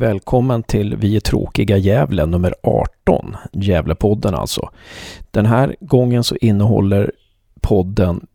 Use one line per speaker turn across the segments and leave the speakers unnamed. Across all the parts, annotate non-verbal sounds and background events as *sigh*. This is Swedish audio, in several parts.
Välkommen till Vi är tråkiga Gävle nummer 18, Gävlepodden alltså. Den här gången så innehåller podden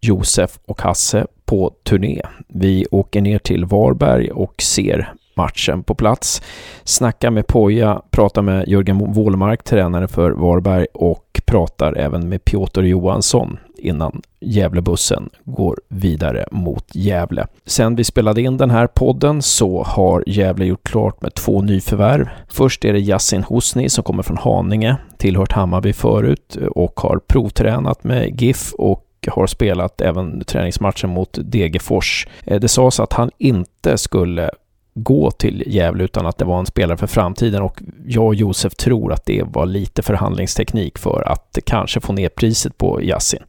Josef och Hasse på turné. Vi åker ner till Varberg och ser matchen på plats. Snackar med Poja, pratar med Jörgen Wålmark, tränare för Varberg och pratar även med Piotr Johansson innan Gävlebussen går vidare mot Gävle. Sen vi spelade in den här podden så har Gävle gjort klart med två nyförvärv. Först är det Yassin Hosni som kommer från Haninge, tillhört Hammarby förut och har provtränat med GIF och har spelat även träningsmatchen mot Degerfors. Eh, det sades att han inte skulle gå till Gävle utan att det var en spelare för framtiden och jag och Josef tror att det var lite förhandlingsteknik för att kanske få ner priset på Yassin.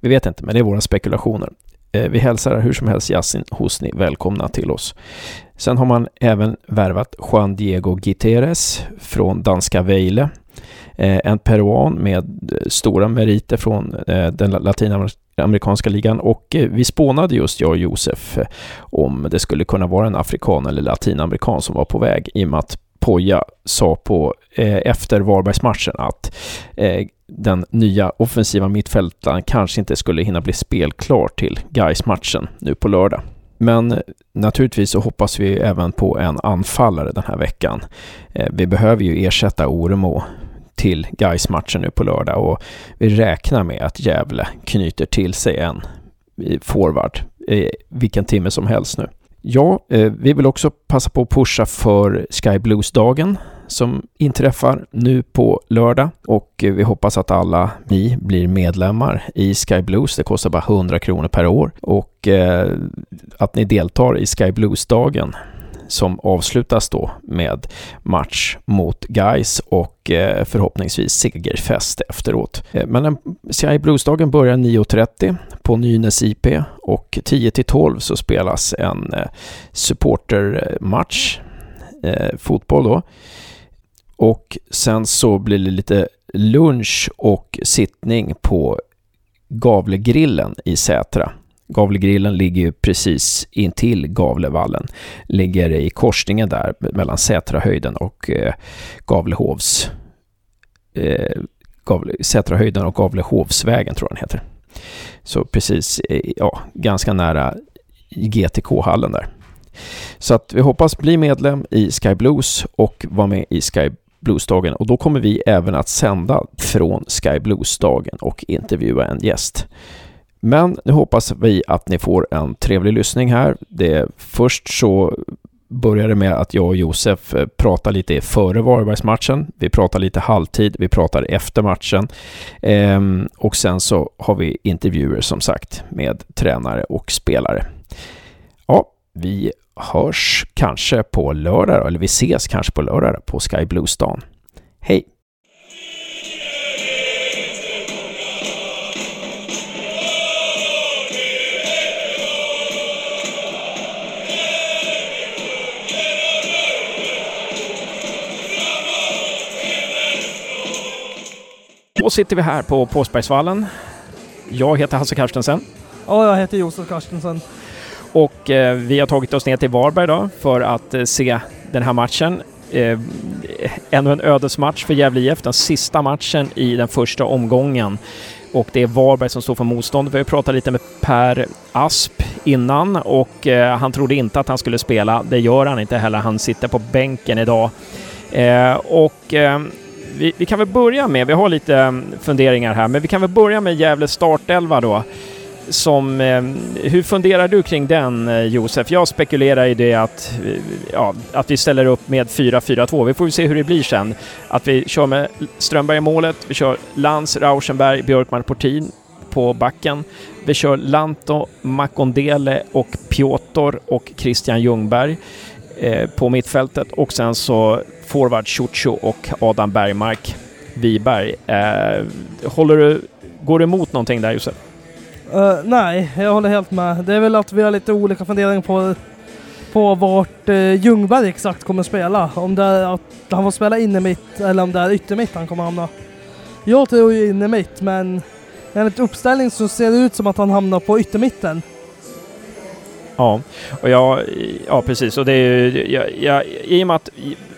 Vi vet inte, men det är våra spekulationer. Eh, vi hälsar hur som helst Yassin Hosni välkomna till oss. Sen har man även värvat Juan Diego Guterres från danska Vejle. Eh, en peruan med stora meriter från eh, den latinamerikanska amerikanska ligan och eh, vi spånade just jag och Josef om det skulle kunna vara en afrikan eller latinamerikan som var på väg i och med att Poja sa på eh, efter Varbergsmatchen att eh, den nya offensiva mittfältaren kanske inte skulle hinna bli spelklar till gais matchen nu på lördag. Men eh, naturligtvis så hoppas vi även på en anfallare den här veckan. Eh, vi behöver ju ersätta Oremo till gais matchen nu på lördag och vi räknar med att Gävle knyter till sig en forward vilken timme som helst nu. Ja, eh, vi vill också passa på att pusha för Sky Blues-dagen som inträffar nu på lördag och vi hoppas att alla ni blir medlemmar i Sky Blues. Det kostar bara 100 kronor per år och eh, att ni deltar i Sky Blues-dagen som avslutas då med match mot Guys och eh, förhoppningsvis segerfest efteråt. Eh, men CI Blues-dagen börjar 9.30 på Nynäs IP och 10 12 så spelas en eh, supportermatch, eh, fotboll då. Och sen så blir det lite lunch och sittning på Gavlegrillen i Sätra. Gavlegrillen ligger ju precis intill Gavlevallen. Ligger i korsningen där mellan Sätrahöjden och eh, Gavlehovs... Eh, Gavle, Sätrahöjden och Gavlehovsvägen tror jag den heter. Så precis, ja, ganska nära GTK-hallen där. Så att vi hoppas bli medlem i Sky Blues och vara med i Sky Blues-dagen och då kommer vi även att sända från Sky Blues-dagen och intervjua en gäst. Men nu hoppas vi att ni får en trevlig lyssning här. Det, först så börjar det med att jag och Josef pratade pratar lite före Varbergsmatchen. Vi pratar lite halvtid, vi pratar efter matchen. Ehm, och sen så har vi intervjuer som sagt med tränare och spelare. Ja, vi hörs kanske på lördag, eller vi ses kanske på lördag på Sky Blues-dagen. Hej! Då sitter vi här på Påsbergsvallen. Jag heter Hasse Karstensen.
Och jag heter Josef Karstensen.
Och eh, vi har tagit oss ner till Varberg då för att eh, se den här matchen. Eh, ännu en ödesmatch för Gävle IF, den sista matchen i den första omgången. Och det är Varberg som står för motstånd. Vi har pratat lite med Per Asp innan och eh, han trodde inte att han skulle spela. Det gör han inte heller. Han sitter på bänken idag. Eh, och eh, vi, vi, kan väl börja med, vi har lite mm, funderingar här, men vi kan väl börja med Gävle startelva då. Som, eh, hur funderar du kring den eh, Josef? Jag spekulerar i det att, eh, ja, att vi ställer upp med 4-4-2. Vi får väl se hur det blir sen. Att vi kör med Strömberg i målet, vi kör Lans, Rauschenberg, Björkman, Portin på backen. Vi kör Lanto, Makondele och Piotr och Christian Ljungberg eh, Eh, på mittfältet och sen så forward Ciuccio och Adam Bergmark Wiberg. Eh, håller du, går du emot någonting där Josef?
Uh, nej, jag håller helt med. Det är väl att vi har lite olika funderingar på, på vart uh, Ljungberg exakt kommer spela. Om det är att han får spela innermitt eller om det är yttermitt han kommer hamna. Jag tror ju innermitt men enligt uppställning så ser det ut som att han hamnar på yttermitten.
Ja, och jag, ja precis. Och det är ju, jag, jag, I och med att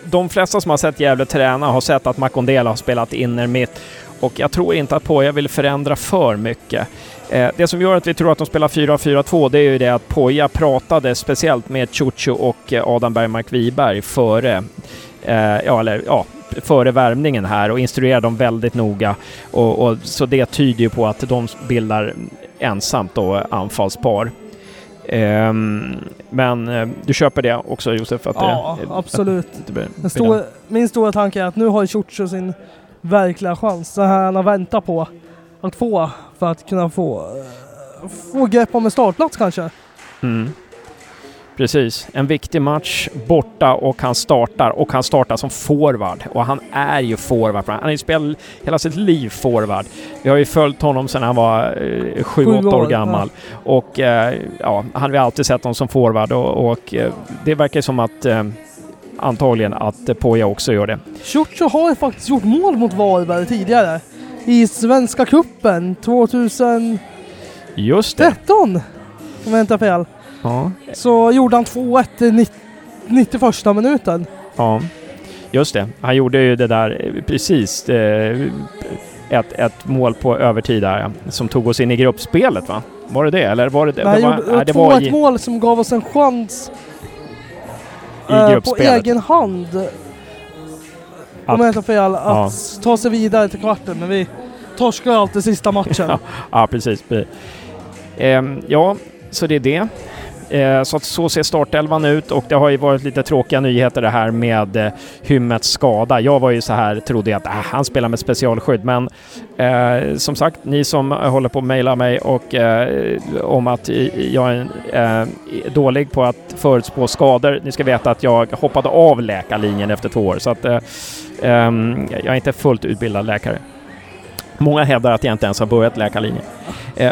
de flesta som har sett Gävle träna har sett att Makondela har spelat inner mitt och jag tror inte att Poja vill förändra för mycket. Eh, det som gör att vi tror att de spelar 4-4-2 det är ju det att Poja pratade speciellt med Chucho och eh, Adam Bergmark Wiberg före, eh, ja, eller, ja, före värmningen här och instruerade dem väldigt noga. Och, och, så det tyder ju på att de bildar ensamt då anfallspar. Um, men uh, du köper det också Josef? Att
ja,
det,
absolut. Att det stor, min stora tanke är att nu har Ciuccio sin verkliga chans. Det här han har väntat på att få för att kunna få, uh, få grepp om en startplats kanske.
Mm. Precis, en viktig match borta och han startar och han startar som forward och han är ju forward. Han har ju spelat hela sitt liv forward. Vi har ju följt honom sedan han var eh, sju, åtta år gammal ja. och eh, ja, han har alltid sett honom som forward och, och eh, det verkar som att eh, antagligen att Poja också gör det.
Ciuccio har ju faktiskt gjort mål mot Varberg tidigare i Svenska Cupen 2013.
Just det.
Om jag inte har fel.
Ja.
Så gjorde han 2-1 i 91 minuten.
Ja, just det. Han gjorde ju det där eh, precis. Eh, ett, ett mål på övertid där som tog oss in i gruppspelet va? Var det det eller var det
Nej, det? Var, nej, det var ett mål som gav oss en chans
i äh,
på egen hand. Om jag inte har fel, att ja. ta sig vidare till kvarten. Men vi torskar alltid sista matchen. *laughs*
ja, precis. Ehm, ja, så det är det. Eh, så att så ser startelvan ut och det har ju varit lite tråkiga nyheter det här med eh, Hymmets skada. Jag var ju så här, trodde jag att äh, han spelar med specialskydd, men eh, som sagt, ni som håller på att mejla mig och eh, om att jag är eh, dålig på att förutspå skador, ni ska veta att jag hoppade av läkarlinjen efter två år, så att eh, ehm, jag är inte fullt utbildad läkare. Många hävdar att jag inte ens har börjat läkarlinjen. Eh,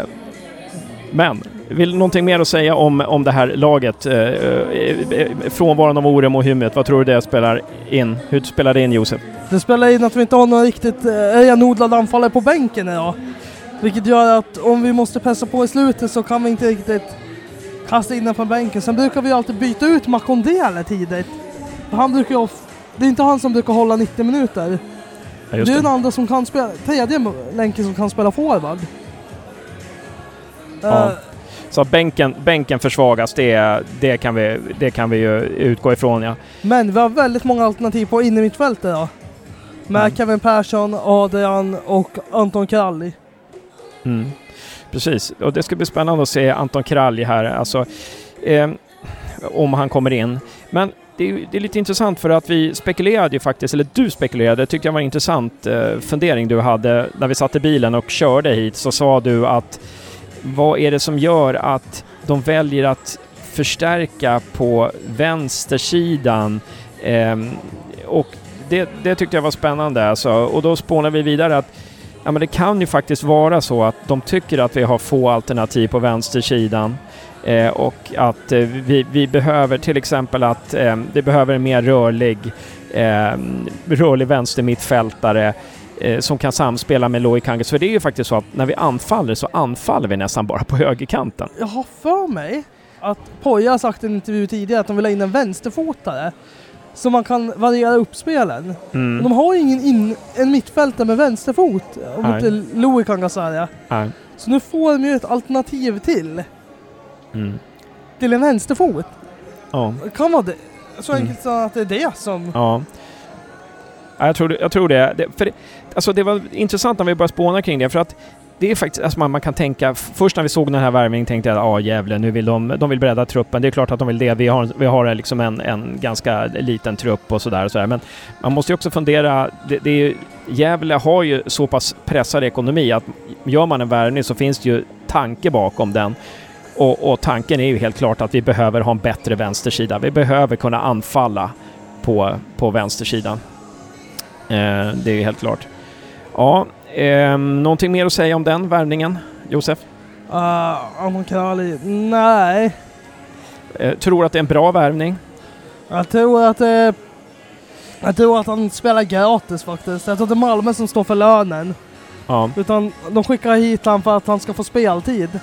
men vill någonting mer att säga om, om det här laget? Eh, eh, frånvaron av Orem och Hymmet, vad tror du det spelar in? Hur spelar det in Josef?
Det spelar in att vi inte har några riktigt eh, renodlade anfallare på bänken idag. Vilket gör att om vi måste pressa på i slutet så kan vi inte riktigt kasta in den från bänken. Sen brukar vi alltid byta ut Makondele tidigt. Han brukar ju det är inte han som brukar hålla 90 minuter. Ja, det är den andra som kan spela, tredje länken som kan spela forward.
Ja. Så bänken, bänken försvagas, det, det, kan vi, det kan vi ju utgå ifrån ja.
Men vi har väldigt många alternativ på innermittfältet idag. Med mm. Kevin Persson, Adrian och Anton Kralj.
Mm. Precis, och det ska bli spännande att se Anton Kralj här, alltså eh, om han kommer in. Men det är, det är, lite intressant för att vi spekulerade ju faktiskt, eller du spekulerade, tyckte jag var en intressant eh, fundering du hade när vi satt i bilen och körde hit, så sa du att vad är det som gör att de väljer att förstärka på vänstersidan? Eh, och det, det, tyckte jag var spännande alltså. Och då spånar vi vidare att ja, men det kan ju faktiskt vara så att de tycker att vi har få alternativ på vänstersidan. Eh, och att eh, vi, vi, behöver till exempel att eh, det behöver en mer rörlig, eh, rörlig vänstermittfältare eh, som kan samspela med Loic Kangas. För det är ju faktiskt så att när vi anfaller så anfaller vi nästan bara på *laughs* högerkanten.
Jag har för mig att Poja har sagt i en intervju tidigare att de vill ha in en vänsterfotare så man kan variera upp spelen. Mm. De har ju ingen in, en mittfältare med vänsterfot, om Nej. inte Louis säga. Nej. Så nu får de ju ett alternativ till. Mm. Till en vänsterfot. Ja. Kan vara det. Så mm. enkelt som att det är det som...
Ja. Jag tror, jag tror det. det för det, alltså det var intressant när vi började spåna kring det, för att det är faktiskt, alltså man, man, kan tänka, först när vi såg den här värvningen tänkte jag att ja jävlar, nu vill de, de vill bredda truppen. Det är klart att de vill det. Vi har, vi har liksom en, en ganska liten trupp och sådär. Och så men man måste ju också fundera, det, det är, Gävle har ju så pass pressad ekonomi att gör man en värvning så finns det ju tanke bakom den. Och, och, tanken är ju helt klart att vi behöver ha en bättre vänstersida. Vi behöver kunna anfalla på, på vänstersidan. Eh, det är helt klart. Ja, eh, någonting mer att säga om den värvningen, Josef?
Uh, Amon Krali, nej.
Eh, tror att det är en bra värvning?
Jag tror att det jag tror att han spelar gratis faktiskt. Jag tror att det är Malmö som står för lönen. Ja. Utan de skickar hit honom för att han ska få speltid.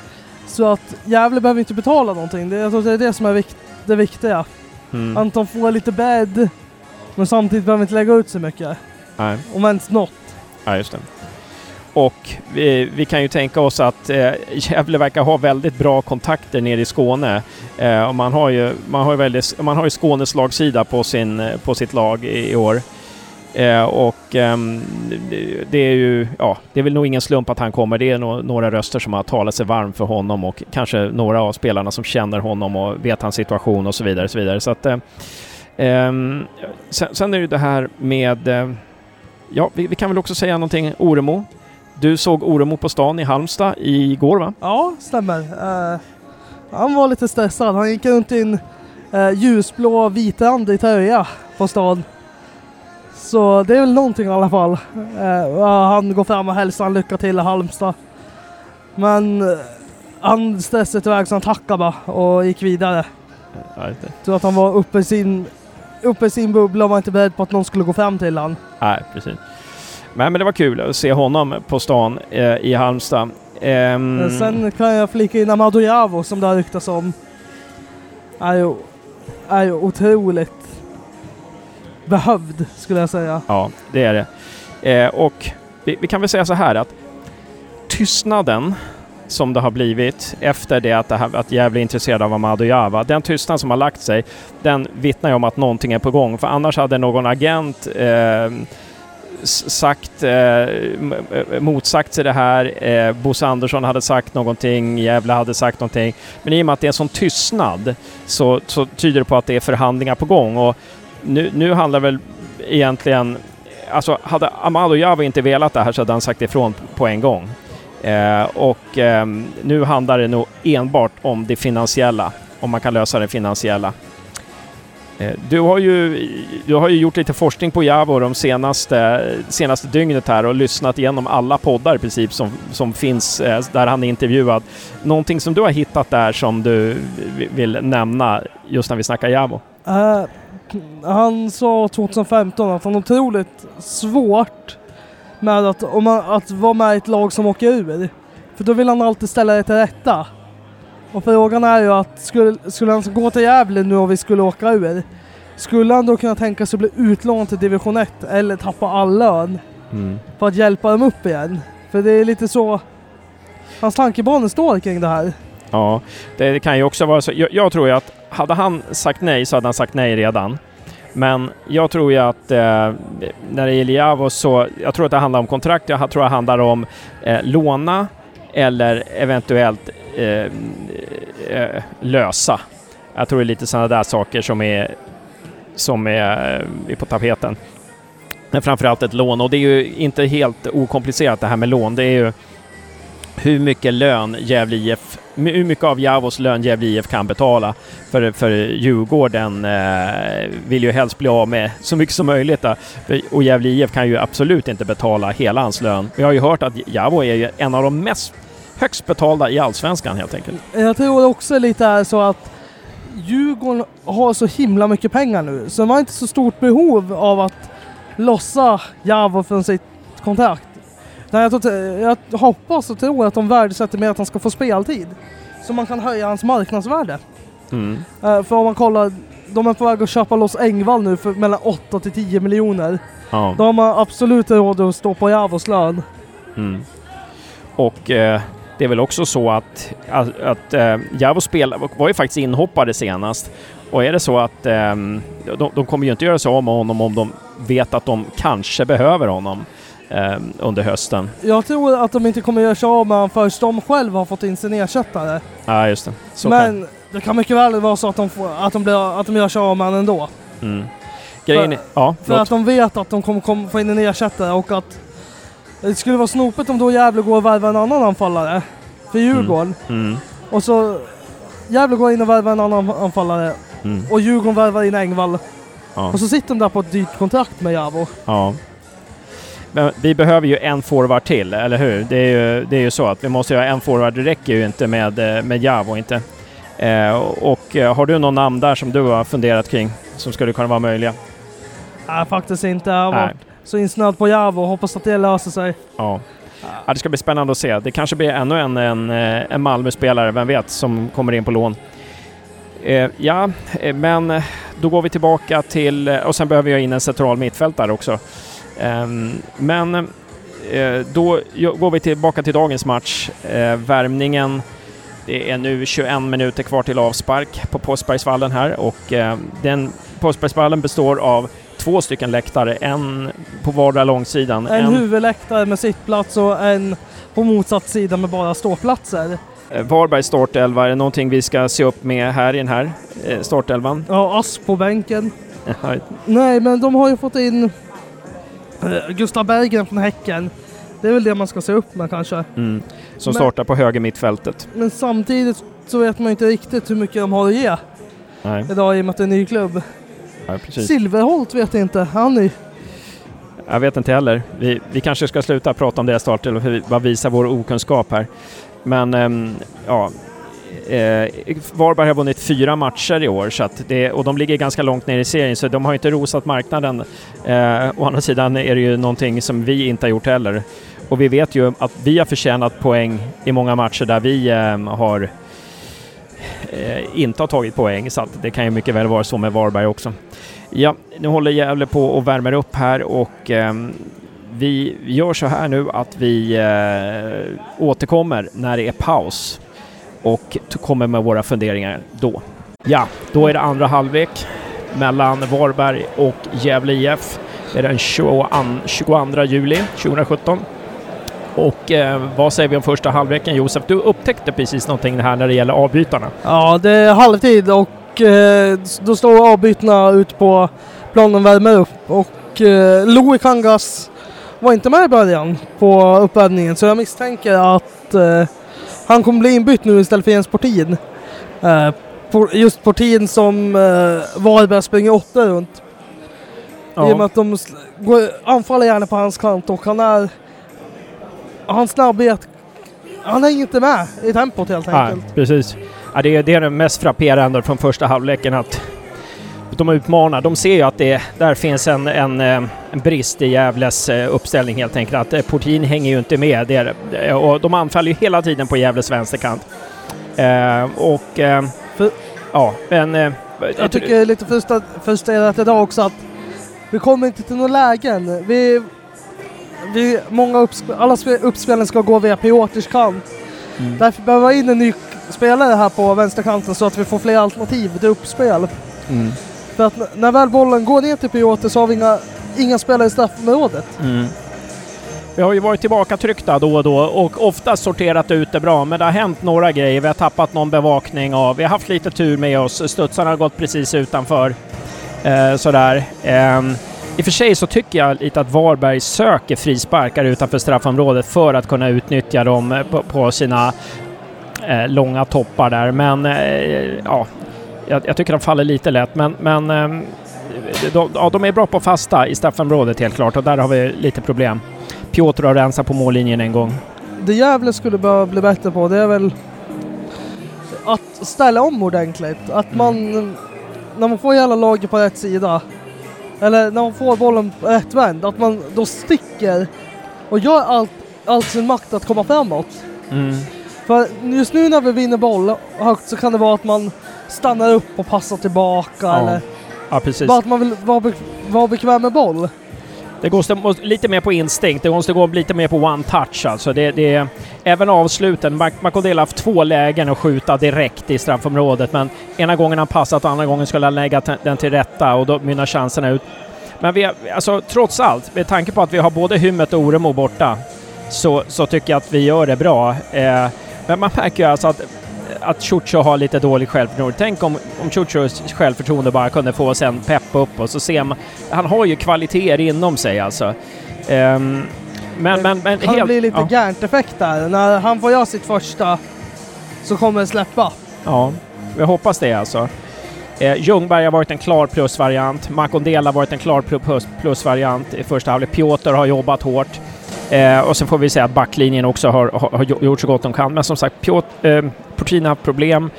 Så att Gävle behöver inte betala någonting. Det, jag tror det är det som är vikt, det viktiga.
Mm.
Anton får lite bädd, men samtidigt behöver inte lägga ut så mycket.
Nej.
Om ens något.
Ja, just det. Och vi, vi kan ju tänka oss att eh, Gävle verkar ha väldigt bra kontakter nere i Skåne. Eh, och man har ju, man har ju, väldigt, man har ju Skånes lagsida på, sin, eh, på sitt lag i, i år. Eh, och eh, det- är ju, ja, det är väl nog ingen slump att han kommer. Det är nog några röster som har talat sig varm för honom och kanske några av spelarna som känner honom och vet hans situation och så vidare. Så, vidare. så att, eh, ehm, sen, sen är det ju det här med eh, Ja, vi, vi kan väl också säga någonting Oremo. Du såg Oremo på stan i Halmstad igår va?
Ja, stämmer. Eh, han var lite stressad. Han gick runt i en uh, ljusblå vitrandig tröja på stan. Så det är väl någonting i alla fall. Ja, han går fram och hälsar han lycka till i Halmstad. Men han stressade iväg så han tackade bara och gick vidare.
Ja, inte.
tror att han var uppe i sin, uppe i sin bubbla och var inte beredd på att någon skulle gå fram till han.
Nej, precis. Men, men det var kul att se honom på stan eh, i Halmstad.
Men Sen kan jag flika in Amadou Javo som det har ryktats om. Är ju, är ju otroligt behövd skulle jag säga.
Ja, det är det. Eh, och vi, vi kan väl säga så här att tystnaden som det har blivit efter det att, det här, att Gävle är intresserad av Amado Java, den tystnad som har lagt sig, den vittnar ju om att någonting är på gång. För annars hade någon agent eh, sagt, eh, motsagt sig det här. Eh, Bosse Andersson hade sagt någonting, Gävle hade sagt någonting. Men i och med att det är en sån tystnad så, så tyder det på att det är förhandlingar på gång. Och nu, nu handlar väl egentligen... Alltså hade Amado Java inte velat det här så hade han sagt ifrån på en gång. Eh, och eh, nu handlar det nog enbart om det finansiella, om man kan lösa det finansiella. Eh, du, har ju, du har ju gjort lite forskning på Javo de senaste, senaste dygnet här och lyssnat igenom alla poddar i princip som, som finns eh, där han är intervjuad. Någonting som du har hittat där som du vill nämna just när vi snackar Javo?
Uh, han sa 2015 att han otroligt svårt med att, om man, att vara med i ett lag som åker ur. För då vill han alltid ställa det till rätta. Och frågan är ju att skulle, skulle han gå till Gävle nu och vi skulle åka ur, skulle han då kunna tänka sig att bli utlånad till division 1 eller tappa all lön för att hjälpa dem upp igen? För det är lite så hans tankebanor står kring det här.
Ja, det, det kan ju också vara så. Jag, jag tror ju att hade han sagt nej så hade han sagt nej redan. Men jag tror ju att eh, när det gäller Javo så, jag tror att det handlar om kontrakt, jag tror att det handlar om eh, låna eller eventuellt eh, eh, lösa. Jag tror det är lite sådana där saker som är, som är, är på tapeten. Men framförallt ett lån och det är ju inte helt okomplicerat det här med lån. Det är ju hur mycket lön Gävle IF, hur mycket av Javos lön Gävle IF kan betala. För, för Djurgården eh, vill ju helst bli av med så mycket som möjligt. Då. Och Gävle IF kan ju absolut inte betala hela hans lön. Vi har ju hört att Javo är ju en av de mest högst betalda i Allsvenskan helt enkelt.
Jag tror också lite är så att Djurgården har så himla mycket pengar nu så de har inte så stort behov av att lossa Javo från sitt kontrakt. Nej, jag, tror, jag hoppas och tror att de värdesätter mer att han ska få speltid. Så man kan höja hans marknadsvärde.
Mm.
Eh, för om man kollar, de är på väg att köpa loss Engvall nu för mellan 8 till 10 miljoner.
Ja.
Då har man absolut råd att stå på Javos lön.
Mm. Och eh, det är väl också så att, att, att eh, Javo spel, var ju faktiskt inhoppare senast. Och är det så att eh, de, de kommer ju inte göra sig av med honom om de vet att de kanske behöver honom under hösten.
Jag tror att de inte kommer göra sig av med honom förrän de själva har fått in sin ersättare.
Ja, just det. Så kan,
Men det kan mycket väl vara så att de, får, att de, blir, att de gör sig av med honom ändå.
mm. Grejen
för-
Ja,
För att de vet att de kommer, kommer få in en ersättare och att det skulle vara snopet om då Gävle går och värvar en annan anfallare för Djurgården.
Mm.
Och så Gävle går in och värvar en annan anfallare
Mm.
och Djurgården värvar in Engvall.
Ja.
Och så sitter de där på ett dyrt kontrakt med Javo.
Ja. Men vi behöver ju en forward till, eller hur? Det är ju, det är ju så att vi måste ha en forward. Det räcker ju inte med, eh, med Javo inte. Eh, och eh, har du någon namn där som du har funderat kring som skulle kunna vara möjliga?
Nej, faktiskt inte. Jag var så insnöad på Javo hoppas att det löser sig.
Ja. Ja, det ska bli spännande att se. Det kanske blir ännu en, en, eh, en Malmö-spelare, vem vet, som kommer in på lån. Eh, ja, men då går vi tillbaka till, och sen behöver jag in en central mittfältare också. Eh, men eh, då går vi tillbaka till dagens match. värmningen det är nu 21 minuter kvar till avspark på Påsbergsvallen här och eh, den Påsbergsvallen består av två stycken läktare, en på vardera långsidan.
En, en huvudläktare med sittplats och en på motsatt sida med bara ståplatser.
Eh, Varbergs startelva, är det någonting vi ska se upp med här i den här eh, startelvan?
Ja, Ask på bänken. *laughs* Nej, men de har ju fått in eh, Gustav Berggren från Häcken. Det är väl det man ska se upp med kanske.
Mm. Som men, startar på höger mittfältet.
Men samtidigt så vet man inte riktigt hur mycket de har att ge Nej. idag i och med att det är en ny klubb.
Ja,
Silverholt vet jag inte, han är
Jag vet inte heller. Vi, vi kanske ska sluta prata om det snart, eller bara visa vår okunskap här. Men ähm, ja, Eh, Varberg har vunnit fyra matcher i år så det, och de ligger ganska långt ner i serien så de har inte rosat marknaden. Eh, å andra sidan är det ju någonting som vi inte har gjort heller. Och vi vet ju att vi har förtjänat poäng i många matcher där vi eh, har eh, inte har tagit poäng så det kan ju mycket väl vara så med Varberg också. Ja, nu håller Gävle på och värmer upp här och eh, vi gör så här nu att vi eh, återkommer när det är paus och kommer med våra funderingar då. Ja, då är det andra halvlek mellan Varberg och Gävle IF. Det är den 22 juli 2017. Och eh, vad säger vi om första halvleken Josef? Du upptäckte precis någonting här när det gäller avbytarna.
Ja, det är halvtid och eh, då står avbytarna ute på planen och värmer upp. Och eh, Louis Kangas var inte med i början på uppvärmningen så jag misstänker att eh, han kommer bli inbytt nu istället för Jens Portin. Uh, just Portin som uh, Varberg springer åtta runt. Ja. I och med att de går, anfaller gärna på hans kant och han är... Hans snabbhet... Han är inte med i tempot helt enkelt.
Ja, precis. Ja, det, är, det är det mest frapperande från första halvleken att de utmanar. De ser ju att det där finns en, en, eh, en brist i Gävles eh, uppställning helt enkelt. Att eh, Portin hänger ju inte med. Det och de anfaller ju hela tiden på Gävles vänsterkant. Eh, och eh, För,
ja, men... Eh, jag tycker det är lite frustrerat idag också att vi kommer inte till några lägen. Vi, vi, många uppsp alla uppspelen ska gå via Piotrs kant. Mm. Därför behöver vi in en ny spelare här på vänsterkanten så att vi får fler alternativ till uppspel. Mm. För att när väl bollen går ner till Piotr så har vi inga, inga spelare i straffområdet. Mm.
Vi har ju varit tillbaka tryckta då och då och ofta sorterat ut det bra, men det har hänt några grejer. Vi har tappat någon bevakning av... Vi har haft lite tur med oss. Studsarna har gått precis utanför. Eh, sådär. Eh, I och för sig så tycker jag lite att Varberg söker frisparkar utanför straffområdet för att kunna utnyttja dem eh, på, på sina eh, långa toppar där, men eh, ja, jag, jag, tycker de faller lite lätt, men, men ehm, de, ja, de är bra på fasta i straffområdet helt klart och där har vi lite problem. Piotr har rensat på mållinjen en gång.
Det Gävle skulle behöva bli bättre på det är väl att ställa om ordentligt. Att man, när man får hela laget på rätt sida, eller när man får bollen rättvänd, att man då sticker och gör allt, allt sin makt att komma framåt. Mm. För just nu när vi vinner boll högt så kan det vara att man stannar upp och passar tillbaka ja. eller
ja, precis.
bara att man vill vara, be vara bekväm med boll.
Det går lite mer på instinkt, det måste gå lite mer på one touch alltså. Det, det, även avsluten, Makondela har haft två lägen att skjuta direkt i straffområdet men ena gången han passat och andra gången skulle han lägga den till rätta och då mynnar chanserna ut. Men vi, alltså trots allt, med tanke på att vi har både Hymmet och Oremo borta, så, så tycker jag att vi gör det bra. Eh, men man märker ju alltså att att Ciuccio har lite dåligt självförtroende. Tänk om, om Ciuccios självförtroende bara kunde få sig en pepp upp och så ser man... Han har ju kvaliteter inom sig alltså. Um, men, men, men
Han blir lite ja. Gärnt-effekt där. När han får göra sitt första så kommer det släppa.
Ja, jag hoppas det alltså. Eh, Ljungberg har varit en klar plusvariant. Makondela har varit en klar plus, plusvariant i första halvlek. Piotr har jobbat hårt. Eh, och sen får vi säga att backlinjen också har, har, har, gjort så gott de kan. Men som sagt, Piotr, eh, Portina har problem.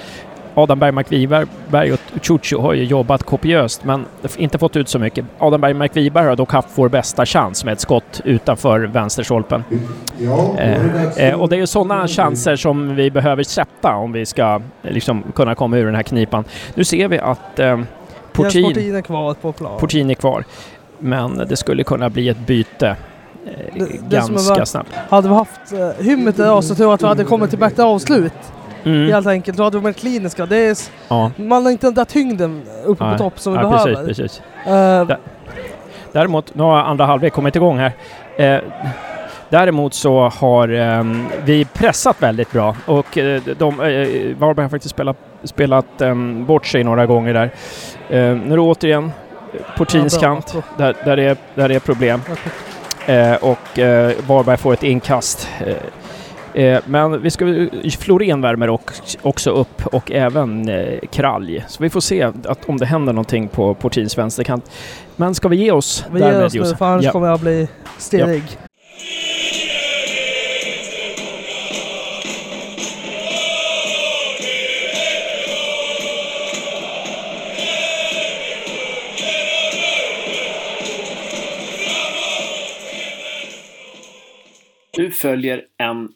Adam Bergmark Wiberg och Ciuccio har ju jobbat kopiöst men inte fått ut så mycket. Adam Bergmark Wiberg har dock haft vår bästa chans med ett skott utanför vänsterstolpen. Eh, och det är ju sådana chanser som vi behöver sätta om vi ska liksom, kunna komma ur den här knipan. Nu ser vi att eh,
Portin, Portin är kvar på plan.
Portin är kvar. Men det skulle kunna bli ett byte det, ganska
var,
snabbt.
Hade vi haft uh, hymmet idag så tror jag att vi hade kommit till bättre avslut. Mm. Helt enkelt. Då hade vi varit kliniska. Det är, ja. Man har inte den där tyngden uppe Nej. på topp som vi ja, behöver.
Precis, precis. Uh, Däremot, nu har andra halvlek kommit igång här. Eh, däremot så har eh, vi pressat väldigt bra och eh, de, eh, Varberg har faktiskt spelat, spelat eh, bort sig några gånger där. Eh, nu är det återigen Portins ja, kant, där, där, det är, där det är problem. Eh, och eh, Varberg får ett inkast. Eh, eh men vi ska, Florén värmer också upp och även eh, Kralj. Så vi får se att, om det händer någonting på Portins vänsterkant. Men ska vi ge oss
vi ger oss nu, för annars ja. kommer jag bli stirrig. Ja.
Nu följer en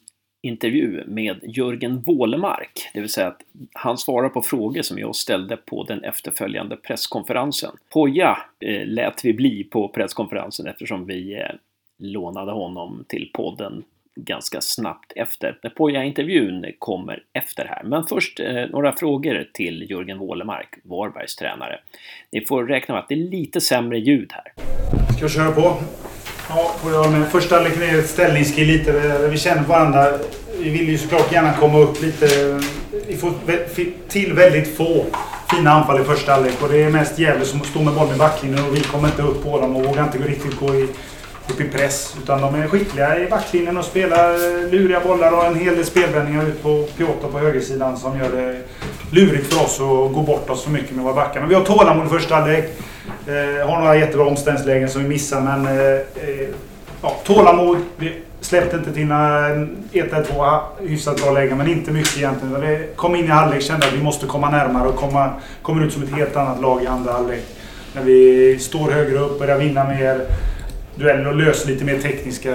intervju med Jörgen Wålemark, det vill säga att han svarar på frågor som jag ställde på den efterföljande presskonferensen. Poja eh, lät vi bli på presskonferensen eftersom vi eh, lånade honom till podden ganska snabbt efter. Poja-intervjun kommer efter här. Men först eh, några frågor till Jörgen Wålemark, Varbergs tränare. Ni får räkna med att det är lite sämre ljud här.
Ska jag köra på? Ja, får jag med. Första liksom, halvlek är ett ställningskrig lite. Eh, vi känner varandra. Vi vill ju såklart gärna komma upp lite. Vi får till väldigt få fina anfall i första halvlek. Och det är mest Gävle som står med bollen i backlinjen och vi kommer inte upp på dem och vågar inte riktigt gå i, upp i press. Utan de är skickliga i backlinjen och spelar eh, luriga bollar och en hel del spelvändningar ut på Piotr på högersidan som gör det lurigt för oss att gå bort oss för mycket med våra backar. Men vi har tålamod i första halvlek. Eh, har några jättebra omställningslägen som vi missar men eh, eh ja, tålamod. Vi släppte inte till några 1-2, hyfsat bra lägen men inte mycket egentligen. Vi kom in i halvlek kände att vi måste komma närmare och komma, kommer ut som ett helt annat lag i andra halvlek. När vi står högre upp, börjar vinna mer dueller och löser lite mer tekniska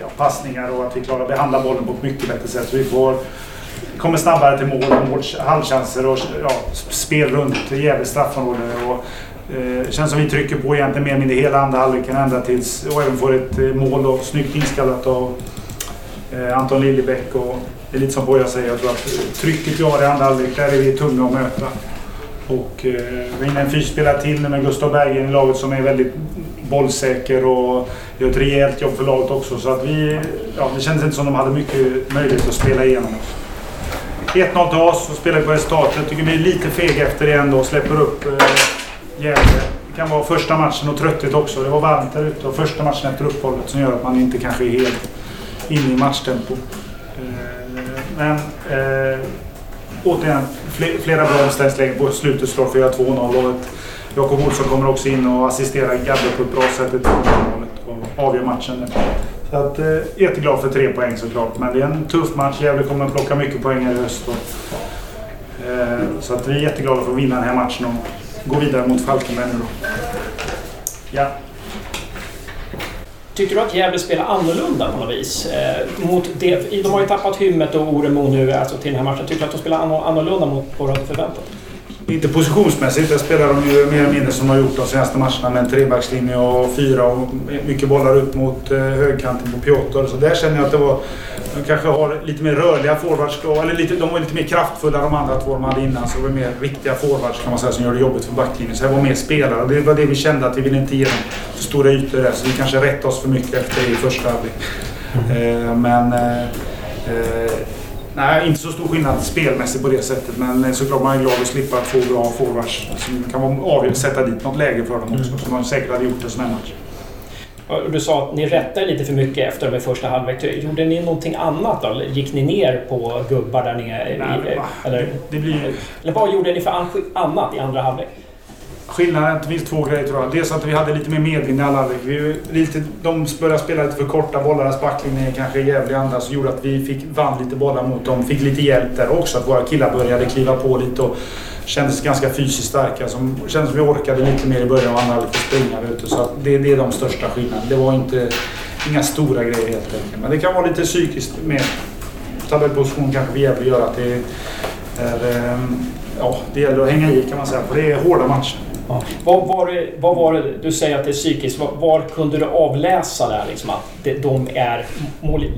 ja, passningar och att vi klarar att behandla bollen på ett mycket bättre sätt. Så vi får kommer snabbare till mål, mål halvchanser och ja, spel runt Gävles straffområde. Och Eh, känns som vi trycker på egentligen mer eller mindre hela andra halvleken ända tills och även får ett eh, mål och snyggt inskallat av eh, Anton Liljebäck. Och det är lite som Boja säger, jag tror att eh, trycket vi har i andra halvlek, där är vi tunga att möta. Och eh, vi har en fyrspelare till med Gustav Berggren i laget som är väldigt bollsäker och gör ett rejält jobb för laget också. Så att vi, ja, det kändes inte som de hade mycket möjlighet att spela igenom oss. 1-0 till oss och spelar på resultatet. Tycker vi är lite fega efter det ändå och släpper upp eh, Gävle. Det kan vara första matchen och trötthet också. Det var varmt där ute och första matchen efter uppehållet som gör att man inte kanske är helt inne i matchtempo. Eh, men eh, återigen, flera bra omställningslägen på slutet slår för att göra 2-0. och Jakob Olsson kommer också in och assisterar Gabbe på ett bra sätt i målet och avgör matchen. Så att, eh, jätteglad för tre poäng såklart. Men det är en tuff match. Gävle kommer att plocka mycket poäng här i höst. Och, eh, så att vi är jätteglada för att vinna den här matchen. Och, gå vidare mot Falkenberg nu då. Ja.
Tycker du att Gävle spelar annorlunda på något vis? Eh, mot det, de har ju tappat Hymmet och Oremo nu alltså till den här matchen. Tycker du att de spelar annorlunda mot vad du hade förväntat
inte positionsmässigt. Där spelar de ju mer eller mindre som de har gjort de senaste matcherna med en trebackslinje och fyra och mycket bollar upp mot eh, högkanten på Piotr. Så där känner jag att det var... De kanske har lite mer rörliga forwards. Eller lite, de var lite mer kraftfulla de andra två de hade innan. Så det var mer riktiga forwards kan man säga som gör det jobbigt för backlinjen. Så det var mer spelare. Och det var det vi kände att vi ville inte ge dem för stora ytor där. Så vi kanske rättade oss för mycket efter det i första halvlek. Mm. Eh, men... Eh, eh Nej, inte så stor skillnad spelmässigt på det sättet. Men såklart man är glad att slippa två bra forwards som kan sätta dit något läge för dem också. Mm. Som de säkert hade gjort en sån här match.
Du sa att ni rättade lite för mycket efter de första halvlek. Gjorde ni någonting annat då? Gick ni ner på gubbar där nere?
Nej, eller,
det blir... eller vad gjorde ni för annat i andra halvlek?
skillnaden det finns två grejer tror jag. Dels att vi hade lite mer medvind i alla halvlek. De började spela lite för korta bollar. Deras backlinje kanske jävligt andra som gjorde att vi fick vann lite bollar mot dem. Fick lite hjälp där också. Att våra killar började kliva på lite och kändes ganska fysiskt starka. Som kändes som vi orkade lite mer i början och andra lite springa ute. Så det, det är de största skillnaderna. Det var inte inga stora grejer helt enkelt. Men det kan vara lite psykiskt med tabellposition kanske för Gävle gör att det är, eh, ja, det gäller att hänga i kan man säga. För det är hårda matcher.
Ja. Vad, var det, vad var det, du säger att det är psykiskt. Var, var kunde du avläsa där liksom att det, de är,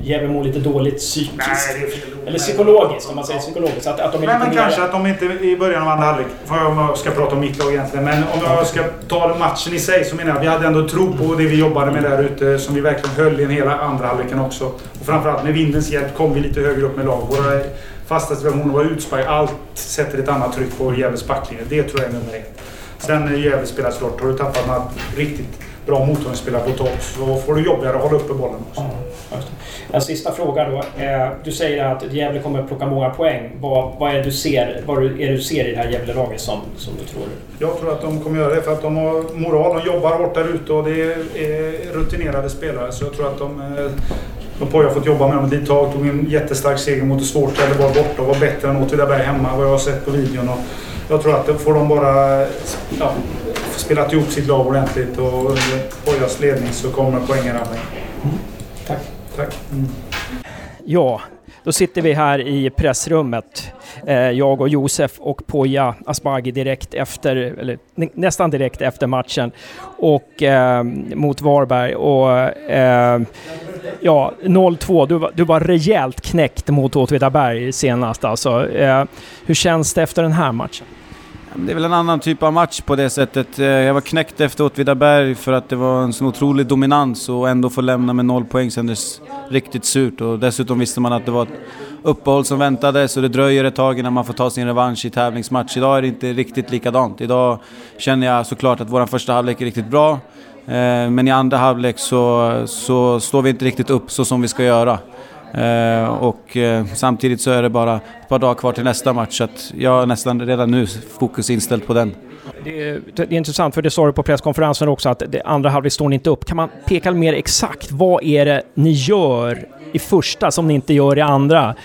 Gävle mår lite dåligt psykiskt?
Nej, det.
Eller psykologiskt, om man säger psykologiskt. Att, att de är
Nej, men kanske att de inte i början av andra halvlek, om jag ska prata om mitt lag egentligen, men om jag ska ta matchen i sig så menar jag att vi hade ändå tro på det vi jobbade med där ute som vi verkligen höll i hela andra halvleken också. Och framförallt med vindens hjälp kom vi lite högre upp med lag. Våra fasta situationer, våra utspark, allt sätter ett annat tryck på Gävles backlinje. Det tror jag är nummer ett. Sen när Gävle spelar klart, har du tappat några riktigt bra mottagningsspelare på topp så får du jobbigare att hålla uppe bollen också.
Ja, en sista fråga då. Eh, du säger att Gävle kommer att plocka många poäng. Vad, vad är du ser, vad är det du ser i det här Gävle-laget som, som du tror?
Jag tror att de kommer göra det för att de har moral. De jobbar hårt där ute och det är rutinerade spelare. Så jag tror att de... Eh, de Poja har fått jobba med dem ett litet tag. Tog en jättestark seger mot ett svårt Trelleborg borta och var bättre än Åtvidaberg hemma vad jag har sett på videon. Och jag tror att får de bara ja, spelat ihop sitt lag ordentligt och under Pojas ledning så kommer poängen ramla
mm. Tack.
Tack. Mm.
Ja, då sitter vi här i pressrummet. Eh, jag och Josef och Poja Asbaghi direkt efter, eller nästan direkt efter matchen och eh, mot Varberg. Och, eh, ja, 0-2. Du, var, du var rejält knäckt mot Åtvidaberg senast alltså. Eh, hur känns det efter den här matchen?
Det är väl en annan typ av match på det sättet. Eh, jag var knäckt efter Åtvidaberg för att det var en sån otrolig dominans och ändå få lämna med noll poäng kändes riktigt surt. Och dessutom visste man att det var ett uppehåll som väntade så det dröjer ett tag innan man får ta sin revansch i tävlingsmatch. Idag är det inte riktigt likadant. Idag känner jag såklart att vår första halvlek är riktigt bra. Eh, men i andra halvlek så, så står vi inte riktigt upp så som vi ska göra. Eh, och eh, samtidigt så är det bara ett par dagar kvar till nästa match så att jag har nästan redan nu fokus inställt på den.
Det är, det är intressant, för det sa du på presskonferensen också, att det andra halvlek står ni inte upp. Kan man peka mer exakt, vad är det ni gör i första som ni inte gör i andra?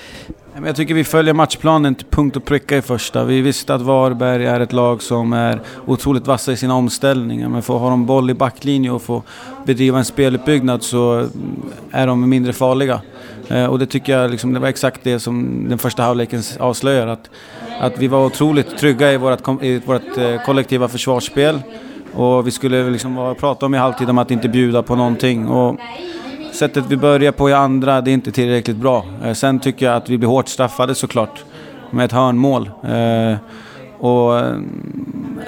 Jag tycker vi följer matchplanen till punkt och pricka i första. Vi visste att Varberg är ett lag som är otroligt vassa i sina omställningar. Men för att ha de boll i backlinje och få bedriva en speluppbyggnad så är de mindre farliga. Eh, och det tycker jag liksom, det var exakt det som den första halvleken avslöjar. Att, att vi var otroligt trygga i vårt, i vårt eh, kollektiva försvarsspel. Och vi skulle liksom prata om i halvtid om att inte bjuda på någonting. Och sättet vi börjar på i andra, det är inte tillräckligt bra. Eh, sen tycker jag att vi blir hårt straffade såklart. Med ett hörnmål. Eh, och eh,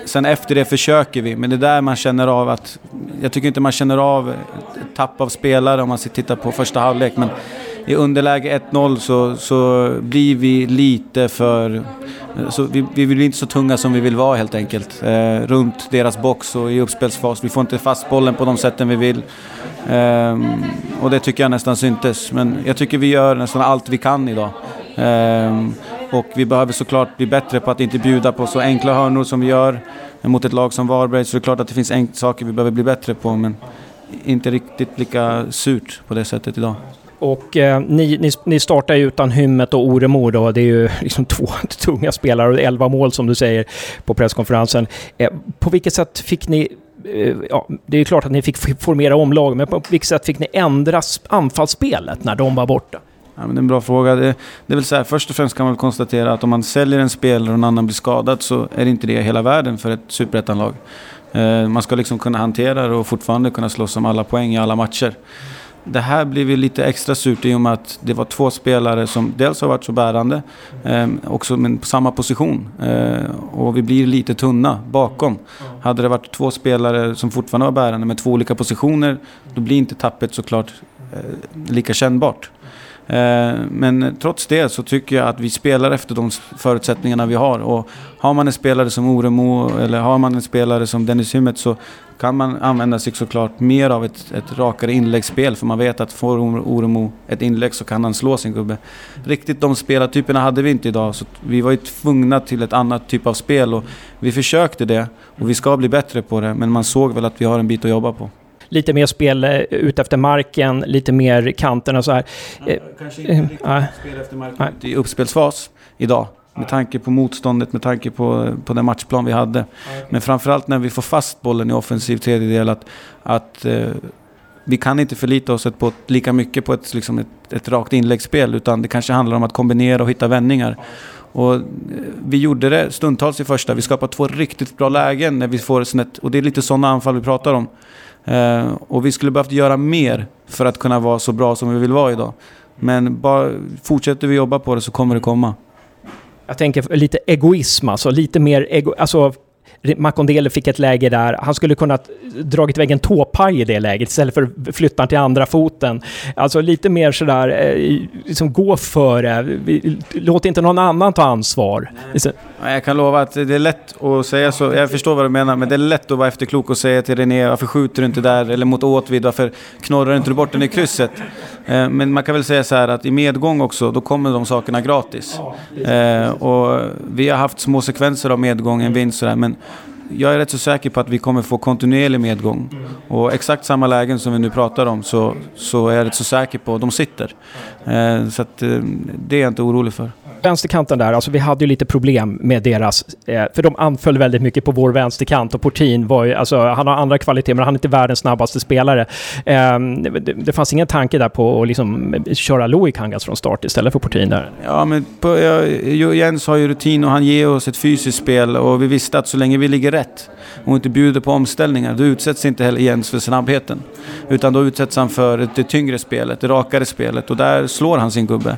sen efter det försöker vi, men det är där man känner av att... Jag tycker inte man känner av tapp av spelare om man tittar på första halvlek, men i underläge 1-0 så, så blir vi lite för... Så vi, vi blir inte så tunga som vi vill vara helt enkelt. Eh, runt deras box och i uppspelsfas. Vi får inte fast bollen på de sätten vi vill. Eh, och det tycker jag nästan syntes. Men jag tycker vi gör nästan allt vi kan idag. Eh, och vi behöver såklart bli bättre på att inte bjuda på så enkla hörnor som vi gör mot ett lag som Varberg. Så det är klart att det finns saker vi behöver bli bättre på. Men inte riktigt lika surt på det sättet idag.
Och eh, ni, ni, ni startar ju utan Hymmet och Oremo då. Det är ju liksom *laughs* två tunga spelare och 11 mål som du säger på presskonferensen. Eh, på vilket sätt fick ni eh, Ja, det är ju klart att ni fick formera om lag, men på vilket sätt fick ni ändra anfallsspelet när de var borta?
Ja, men det är en bra fråga. Det, det är väl så här, först och främst kan man konstatera att om man säljer en spelare och en annan blir skadad så är det inte det hela världen för ett superettanlag. Eh, man ska liksom kunna hantera det och fortfarande kunna slåss om alla poäng i alla matcher. Det här blev ju lite extra surt i och med att det var två spelare som dels har varit så bärande, eh, också men på samma position. Eh, och vi blir lite tunna bakom. Hade det varit två spelare som fortfarande var bärande med två olika positioner, då blir inte tappet såklart eh, lika kännbart. Eh, men trots det så tycker jag att vi spelar efter de förutsättningarna vi har. Och har man en spelare som Oremo eller har man en spelare som Dennis Hymmet så kan man använda sig såklart mer av ett, ett rakare inläggsspel. För man vet att får Oremo ett inlägg så kan han slå sin gubbe. Riktigt de spelartyperna hade vi inte idag. Så vi var ju tvungna till ett annat typ av spel. Och vi försökte det och vi ska bli bättre på det. Men man såg väl att vi har en bit att jobba på
lite mer spel eh, ut efter marken, lite mer kanterna och så här.
Nej, kanske inte riktigt äh, spel efter marken i uppspelsfas idag. Med tanke på motståndet, med tanke på, på den matchplan vi hade. Men framförallt när vi får fast bollen i offensiv tredjedel att, att eh, vi kan inte förlita oss på lika mycket på ett, liksom ett, ett rakt inläggsspel utan det kanske handlar om att kombinera och hitta vändningar. Och eh, vi gjorde det stundtals i första. Vi skapade två riktigt bra lägen när vi får snett. Och det är lite sådana anfall vi pratar om. Eh, och vi skulle behövt göra mer för att kunna vara så bra som vi vill vara idag. Men bara fortsätter vi jobba på det så kommer det komma.
Jag tänker lite egoism, alltså lite mer ego, alltså Makondele fick ett läge där han skulle kunna dragit iväg en tåpaj i det läget istället för att flytta till andra foten. Alltså lite mer sådär, eh, liksom gå före. Låt inte någon annan ta ansvar.
Nej. Jag kan lova att det är lätt att säga så. Jag förstår vad du menar, men det är lätt att vara efterklok och säga till René, varför skjuter du inte där? Eller mot Åtvid, varför knorrar inte du bort den i krysset? Eh, men man kan väl säga så här att i medgång också, då kommer de sakerna gratis. Eh, och vi har haft små sekvenser av medgång, en vinst sådär, men jag är rätt så säker på att vi kommer få kontinuerlig medgång. Och exakt samma lägen som vi nu pratar om så, så är jag rätt så säker på att de sitter. Eh, så att, det är jag inte orolig för
vänsterkanten där, alltså vi hade ju lite problem med deras... Eh, för de anföll väldigt mycket på vår vänsterkant och Portin var ju... Alltså han har andra kvaliteter men han är inte världens snabbaste spelare. Eh, det, det, fanns ingen tanke där på att liksom köra Loic Kangas från start istället för Portin där.
Ja, men på, ja, Jens har ju rutin och han ger oss ett fysiskt spel och vi visste att så länge vi ligger rätt och inte bjuder på omställningar, då utsätts inte heller Jens för snabbheten. Utan då utsätts han för det tyngre spelet, det rakare spelet och där slår han sin gubbe.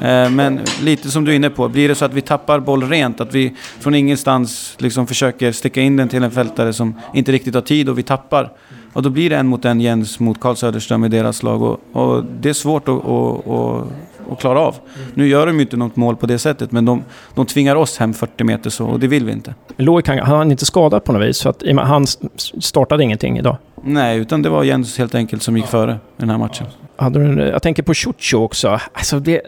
Eh, men lite som du är inne på, blir det så att vi tappar boll rent, att vi från ingenstans liksom försöker sticka in den till en fältare som inte riktigt har tid och vi tappar. Och då blir det en mot en Jens mot Karl Söderström i deras lag och, och det är svårt att, att, att att klara av. Mm. Nu gör de ju inte något mål på det sättet, men de, de tvingar oss hem 40 meter så, och det vill vi inte.
Loic, han, han är inte skadad på något vis, så att han startade ingenting idag?
Nej, utan det var Jens helt enkelt som gick före i den här matchen.
Hade du, jag tänker på Ciuccio också. Alltså det,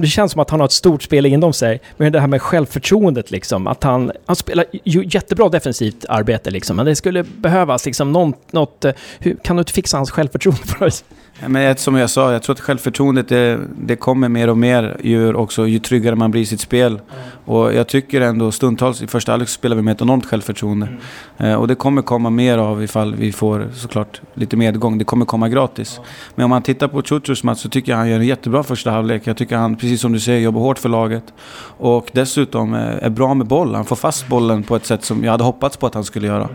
det känns som att han har ett stort spel inom sig. Men det här med självförtroendet liksom. Att han, han spelar jättebra defensivt arbete liksom. Men det skulle behövas liksom något... något hur, kan du inte fixa hans självförtroende för oss?
Men som jag sa, jag tror att självförtroendet det, det kommer mer och mer ju, också, ju tryggare man blir i sitt spel. Mm. Och jag tycker ändå stundtals, i första halvlek spelar vi med ett enormt självförtroende. Mm. Eh, och det kommer komma mer av ifall vi får såklart lite medgång. Det kommer komma gratis. Mm. Men om man tittar på Chuchus match så tycker jag han gör en jättebra första halvlek. Jag tycker han, precis som du säger, jobbar hårt för laget. Och dessutom eh, är bra med boll. Han får fast bollen på ett sätt som jag hade hoppats på att han skulle göra.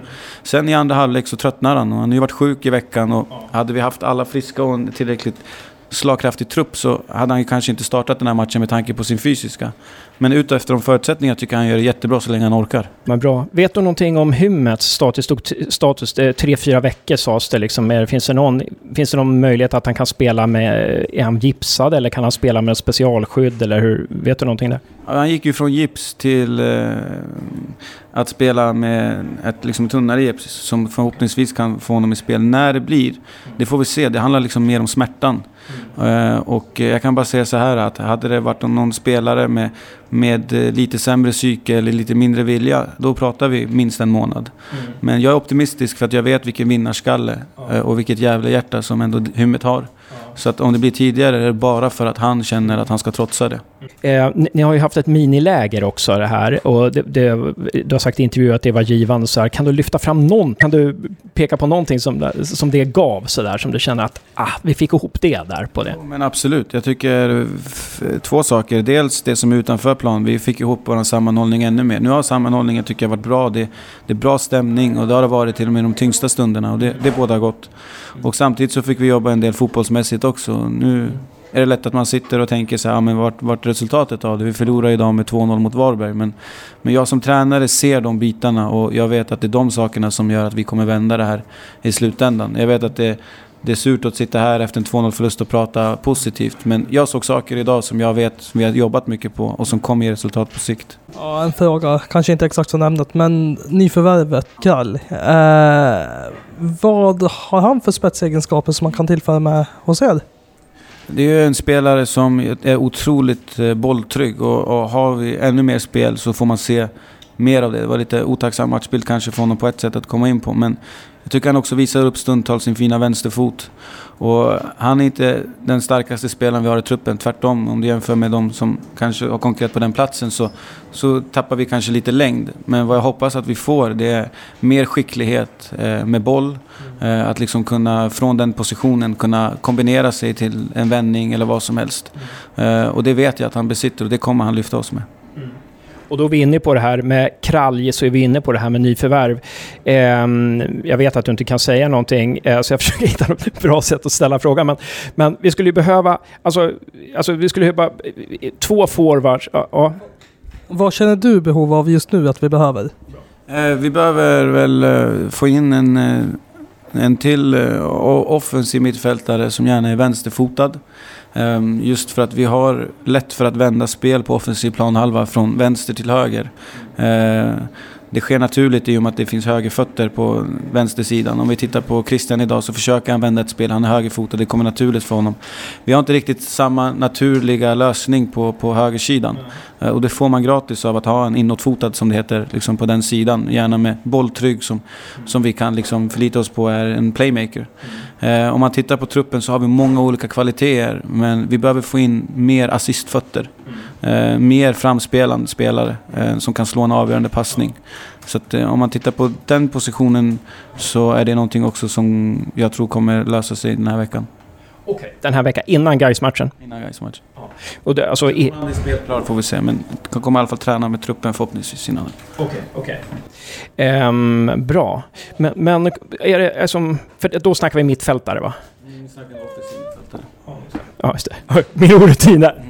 Sen i andra halvlek så tröttnar han och han har ju varit sjuk i veckan. Och hade vi haft alla friska en tillräckligt slagkraftig trupp så hade han kanske inte startat den här matchen med tanke på sin fysiska. Men utefter de förutsättningarna tycker jag han gör det jättebra så länge han orkar.
Men bra. Vet du någonting om Hymmets status? status tre, fyra veckor sades det. Liksom. Finns, det någon, finns det någon möjlighet att han kan spela med... Är han gipsad eller kan han spela med specialskydd? Eller hur, vet du någonting där?
Han gick ju från gips till eh, att spela med ett liksom, tunnare gips som förhoppningsvis kan få honom i spel. När det blir, det får vi se. Det handlar liksom mer om smärtan. Mm. och jag kan bara säga så här att hade det varit någon spelare med, med eh, lite sämre psyke eller lite mindre vilja, då pratar vi minst en månad. Mm. Men jag är optimistisk för att jag vet vilken vinnarskalle eh, och vilket jävla hjärta som ändå Hymmet har. Så att om det blir tidigare är det bara för att han känner att han ska trotsa det.
Eh, ni, ni, har ju haft ett miniläger också det här och det, det, du har sagt i intervjuer att det var givande så här. Kan du lyfta fram någon, kan du peka på någonting som, som det gav så där som du känner att ah, vi fick ihop det där på det?
Men absolut, jag tycker två saker. Dels det som är utanför plan, vi fick ihop vår sammanhållning ännu mer. Nu har sammanhållningen tycker jag varit bra. Det, det är bra stämning och det har det varit till och med de tyngsta stunderna och det, det båda gott. Och samtidigt så fick vi jobba en del fotbollsmässigt också. Nu är det lätt att man sitter och tänker så här, ja, men vart, vart resultatet av det? Vi förlorade idag med 2-0 mot Varberg. Men, men jag som tränare ser de bitarna och jag vet att det är de sakerna som gör att vi kommer vända det här i slutändan. Jag vet att det det är surt att sitta här efter en 2-0 förlust och prata positivt. Men jag såg saker idag som jag vet, som vi har jobbat mycket på och som kommer ge resultat på sikt.
Ja, en fråga, kanske inte exakt som ämnet, men nyförvärvet Krall. Eh, vad har han för spetsegenskaper som man kan tillföra med hos er?
Det är ju en spelare som är otroligt eh, bolltrygg och, och har vi ännu mer spel så får man se mer av det. Det var lite otacksam matchbild kanske för honom på ett sätt att komma in på. Men jag tycker han också visar upp stundtals sin fina vänsterfot. Och han är inte den starkaste spelaren vi har i truppen. Tvärtom, om du jämför med de som kanske har konkurrerat på den platsen så, så tappar vi kanske lite längd. Men vad jag hoppas att vi får det är mer skicklighet eh, med boll. Eh, att liksom kunna från den positionen kunna kombinera sig till en vändning eller vad som helst. Eh, och det vet jag att han besitter och det kommer han lyfta oss med.
Och då är vi inne på det här med kralj, så är vi inne på det här med nyförvärv. Eh, jag vet att du inte kan säga någonting, eh, så jag *laughs* försöker hitta något bra sätt att ställa frågan. Men, men vi skulle ju behöva, alltså, alltså vi skulle behöva eh, två forwards. Ja,
Vad känner du behov av just nu att vi behöver?
Eh, vi behöver väl eh, få in en, eh, en till offensiv mittfältare som gärna är vänsterfotad. Ehm, just för att vi har lätt för att vända spel på offensiv planhalva från vänster till höger. Ehm, det sker naturligt i och med att det finns högerfötter på vänstersidan. Om vi tittar på Christian idag så försöker han vända ett spel. Han är högerfotad, det kommer naturligt för honom. Vi har inte riktigt samma naturliga lösning på, på högersidan. Eh, och det får man gratis av att ha en inåtfotad, som det heter, liksom på den sidan. Gärna med bolltrygg som, som vi kan liksom förlita oss på är en playmaker. Eh, om man tittar på truppen så har vi många olika kvaliteter. Men vi behöver få in mer assistfötter. Eh, mer framspelande spelare eh, som kan slå en avgörande passning. Så att, eh, om man tittar på den positionen så är det någonting också som jag tror kommer lösa sig den här veckan.
Okay. Den här veckan, innan Gais-matchen?
Innan Gais-matchen. Ja.
Och det, alltså,
i... Han är spelklar får vi se, men kan kommer i alla fall träna med truppen förhoppningsvis innan.
Okej, okay, okej. Okay. Um, ehm, bra. Men, men är det, alltså, för då snackar vi mittfältare va? Mm, Ja, just det. Min orutin där.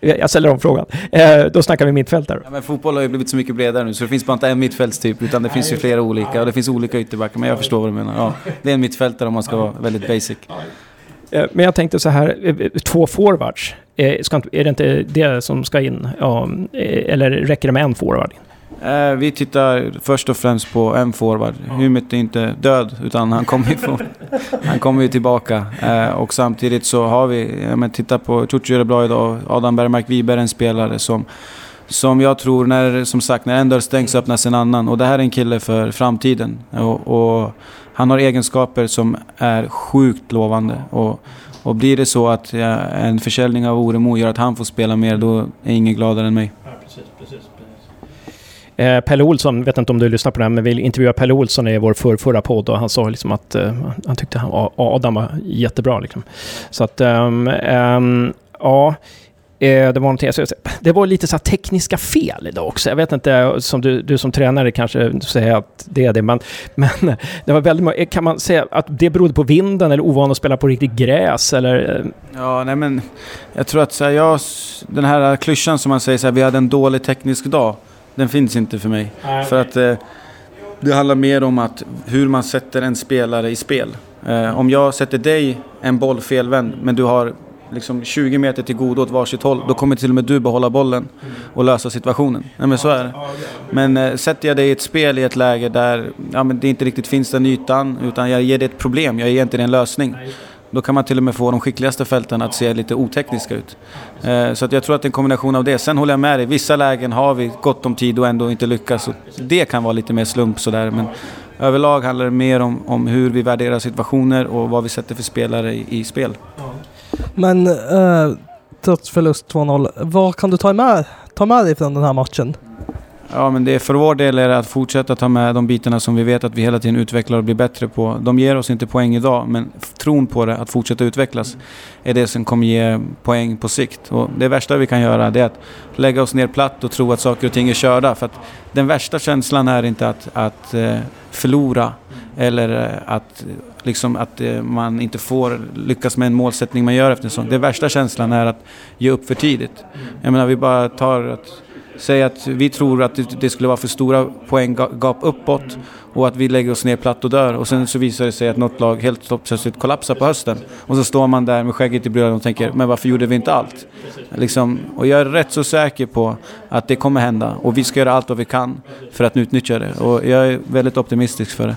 Jag ställer om frågan. Eh, då snackar vi mittfältare.
Ja, men fotboll har ju blivit så mycket bredare nu så det finns bara inte en mittfältstyp utan det finns ju flera olika och det finns olika ytterbackar. Men jag förstår vad du menar. Ja, det är en mittfältare om man ska vara väldigt basic.
Eh, men jag tänkte så här, eh, två forwards. Är det inte det som ska in? Ja, eller räcker det med en forward?
Eh, vi tittar först och främst på en forward. Ja. Humet är inte död, utan han kommer ju, få, han kommer ju tillbaka. Eh, och samtidigt så har vi, men titta på Ciuci gör det bra idag. Adam Bergmark Wiberg en spelare som, som jag tror, när, som sagt, när en dörr stängs öppnas en annan. Och det här är en kille för framtiden. Och, och han har egenskaper som är sjukt lovande. Och, och blir det så att ja, en försäljning av Oremo gör att han får spela mer, då är ingen gladare än mig. Ja, precis, precis.
Eh, Pelle Olsson, vet inte om du lyssnar på det här, men vi intervjuade Pelle Olsson i vår för, förra podd och han sa liksom att uh, han tyckte han, Adam var jättebra. Liksom. Så att, um, ja. Eh, det var, det var lite så tekniska fel idag också. Jag vet inte, som du, du som tränare kanske säger att det är det, men, men *laughs* det var väldigt Kan man säga att det berodde på vinden eller ovan att spela på riktigt gräs eller?
Ja, nej men jag tror att så här, jag, den här klyschan som man säger så här, vi hade en dålig teknisk dag den finns inte för mig. Nej. För att eh, det handlar mer om att hur man sätter en spelare i spel. Eh, om jag sätter dig en boll felvänd, men du har liksom 20 meter till godo åt varsitt håll, då kommer till och med du behålla bollen och lösa situationen. Nej, men så är det. Men eh, sätter jag dig i ett spel i ett läge där ja, men det inte riktigt finns den ytan, utan jag ger dig ett problem, jag ger inte dig en lösning. Då kan man till och med få de skickligaste fälten att se lite otekniska ut. Eh, så att jag tror att det är en kombination av det. Sen håller jag med dig, vissa lägen har vi gott om tid och ändå inte lyckas. det kan vara lite mer slump sådär. Men överlag handlar det mer om, om hur vi värderar situationer och vad vi sätter för spelare i, i spel.
Men eh, trots förlust 2-0, vad kan du ta med, ta med dig från den här matchen?
Ja, men det är för vår del är det att fortsätta ta med de bitarna som vi vet att vi hela tiden utvecklar och blir bättre på. De ger oss inte poäng idag, men tron på det, att fortsätta utvecklas, är det som kommer ge poäng på sikt. Och det värsta vi kan göra det är att lägga oss ner platt och tro att saker och ting är körda. För att den värsta känslan är inte att, att eh, förlora eller eh, att, liksom, att eh, man inte får lyckas med en målsättning man gör efter en sån. Den värsta känslan är att ge upp för tidigt. Jag menar, vi bara tar att säg att vi tror att det, det skulle vara för stora poänggap uppåt och att vi lägger oss ner platt och dör. Och sen så visar det sig att något lag helt plötsligt kollapsar på hösten. Och så står man där med skägget i brödet och tänker, men varför gjorde vi inte allt? Liksom, och jag är rätt så säker på att det kommer hända. Och vi ska göra allt vad vi kan för att utnyttja det. Och jag är väldigt optimistisk för det.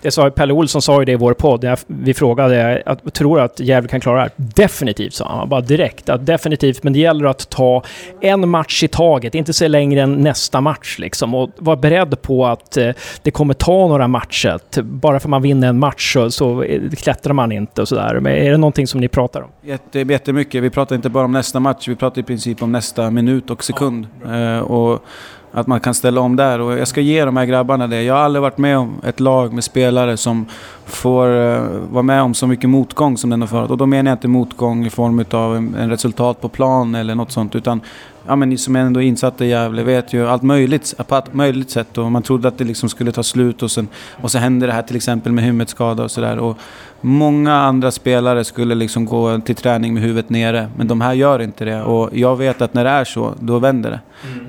Det sa Pelle Olsson sa ju det i vår podd. Vi frågade, att, tror att Gävle kan klara det här? Definitivt, sa han. Bara direkt. Att definitivt, men det gäller att ta en match i taget. Inte se längre än nästa match liksom. Och vara beredd på att eh, det kommer ta några matcher. Bara för att man vinner en match så, så klättrar man inte och sådär. Men är det någonting som ni pratar om?
Jätte, jättemycket. Vi pratar inte bara om nästa match. Vi pratar i princip om nästa minut och sekund. Ja. Och att man kan ställa om där. Och jag ska ge de här grabbarna det. Jag har aldrig varit med om ett lag med spelare som får uh, vara med om så mycket motgång som den har förut. Och då menar jag inte motgång i form av en, en, resultat på plan eller något sånt. Utan ja, men ni som är ändå insatta i Gävle vet ju allt möjligt, på allt möjligt sätt. Och man trodde att det liksom skulle ta slut och, sen, och så hände det här till exempel med huvudskada och sådär. Många andra spelare skulle liksom gå till träning med huvudet nere, men de här gör inte det. Och jag vet att när det är så, då vänder det.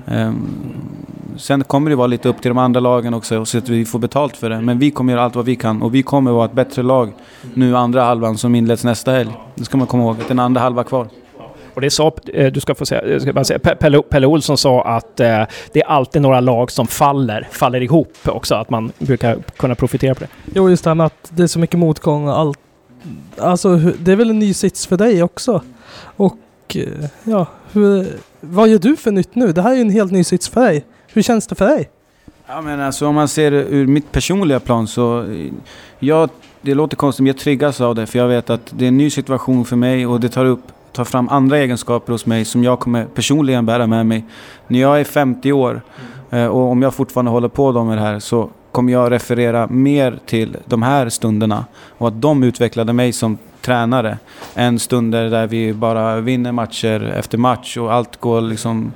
Mm. Um, sen kommer det vara lite upp till de andra lagen också, så att vi får betalt för det. Men vi kommer göra allt vad vi kan och vi kommer vara ett bättre lag nu andra halvan som inleds nästa helg. Det ska man komma ihåg, att den andra halva kvar.
Och det sa, eh, du ska få säga, ska bara säga Pelle, Pelle Olsson sa att eh, det är alltid några lag som faller, faller ihop också, att man brukar kunna profitera på det.
Jo, just det här med att det är så mycket motgång och allt. Alltså, det är väl en ny sits för dig också? Och eh, ja, hur, vad gör du för nytt nu? Det här är ju en helt ny sits för dig. Hur känns det för dig?
Ja, men alltså, om man ser det ur mitt personliga plan så... Jag, det låter konstigt, men jag triggas av det. För jag vet att det är en ny situation för mig och det tar upp ta fram andra egenskaper hos mig som jag kommer personligen bära med mig. När jag är 50 år eh, och om jag fortfarande håller på med det här så kommer jag referera mer till de här stunderna och att de utvecklade mig som tränare än stunder där vi bara vinner matcher efter match och allt går liksom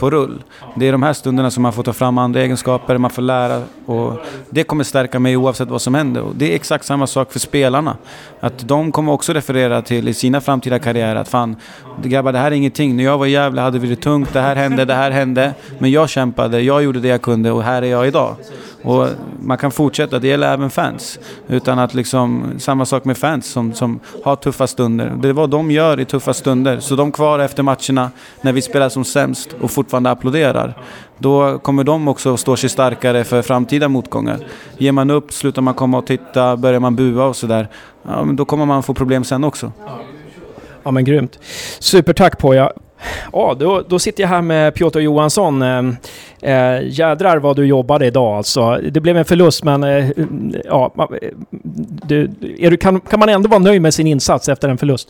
på rull. Det är de här stunderna som man får ta fram andra egenskaper, man får lära och det kommer stärka mig oavsett vad som händer. Och det är exakt samma sak för spelarna. Att de kommer också referera till i sina framtida karriärer att fan, grabbar det här är ingenting. När jag var i Gävle hade vi det tungt, det här hände, det här hände. Men jag kämpade, jag gjorde det jag kunde och här är jag idag. Och man kan fortsätta, det gäller även fans. Utan att liksom, samma sak med fans som, som har tuffa stunder. Det är vad de gör i tuffa stunder. Så de kvar efter matcherna när vi spelar som sämst och fortfarande applåderar. Då kommer de också stå sig starkare för framtida motgångar. Ger man upp, slutar man komma och titta, börjar man bua och sådär. Ja, då kommer man få problem sen också.
Ja men grymt. Supertack Poya. Ja, då, då sitter jag här med Piotr Johansson. Ehm, eh, jädrar vad du jobbade idag alltså. Det blev en förlust men eh, ja, eh, du, du, kan, kan man ändå vara nöjd med sin insats efter en förlust?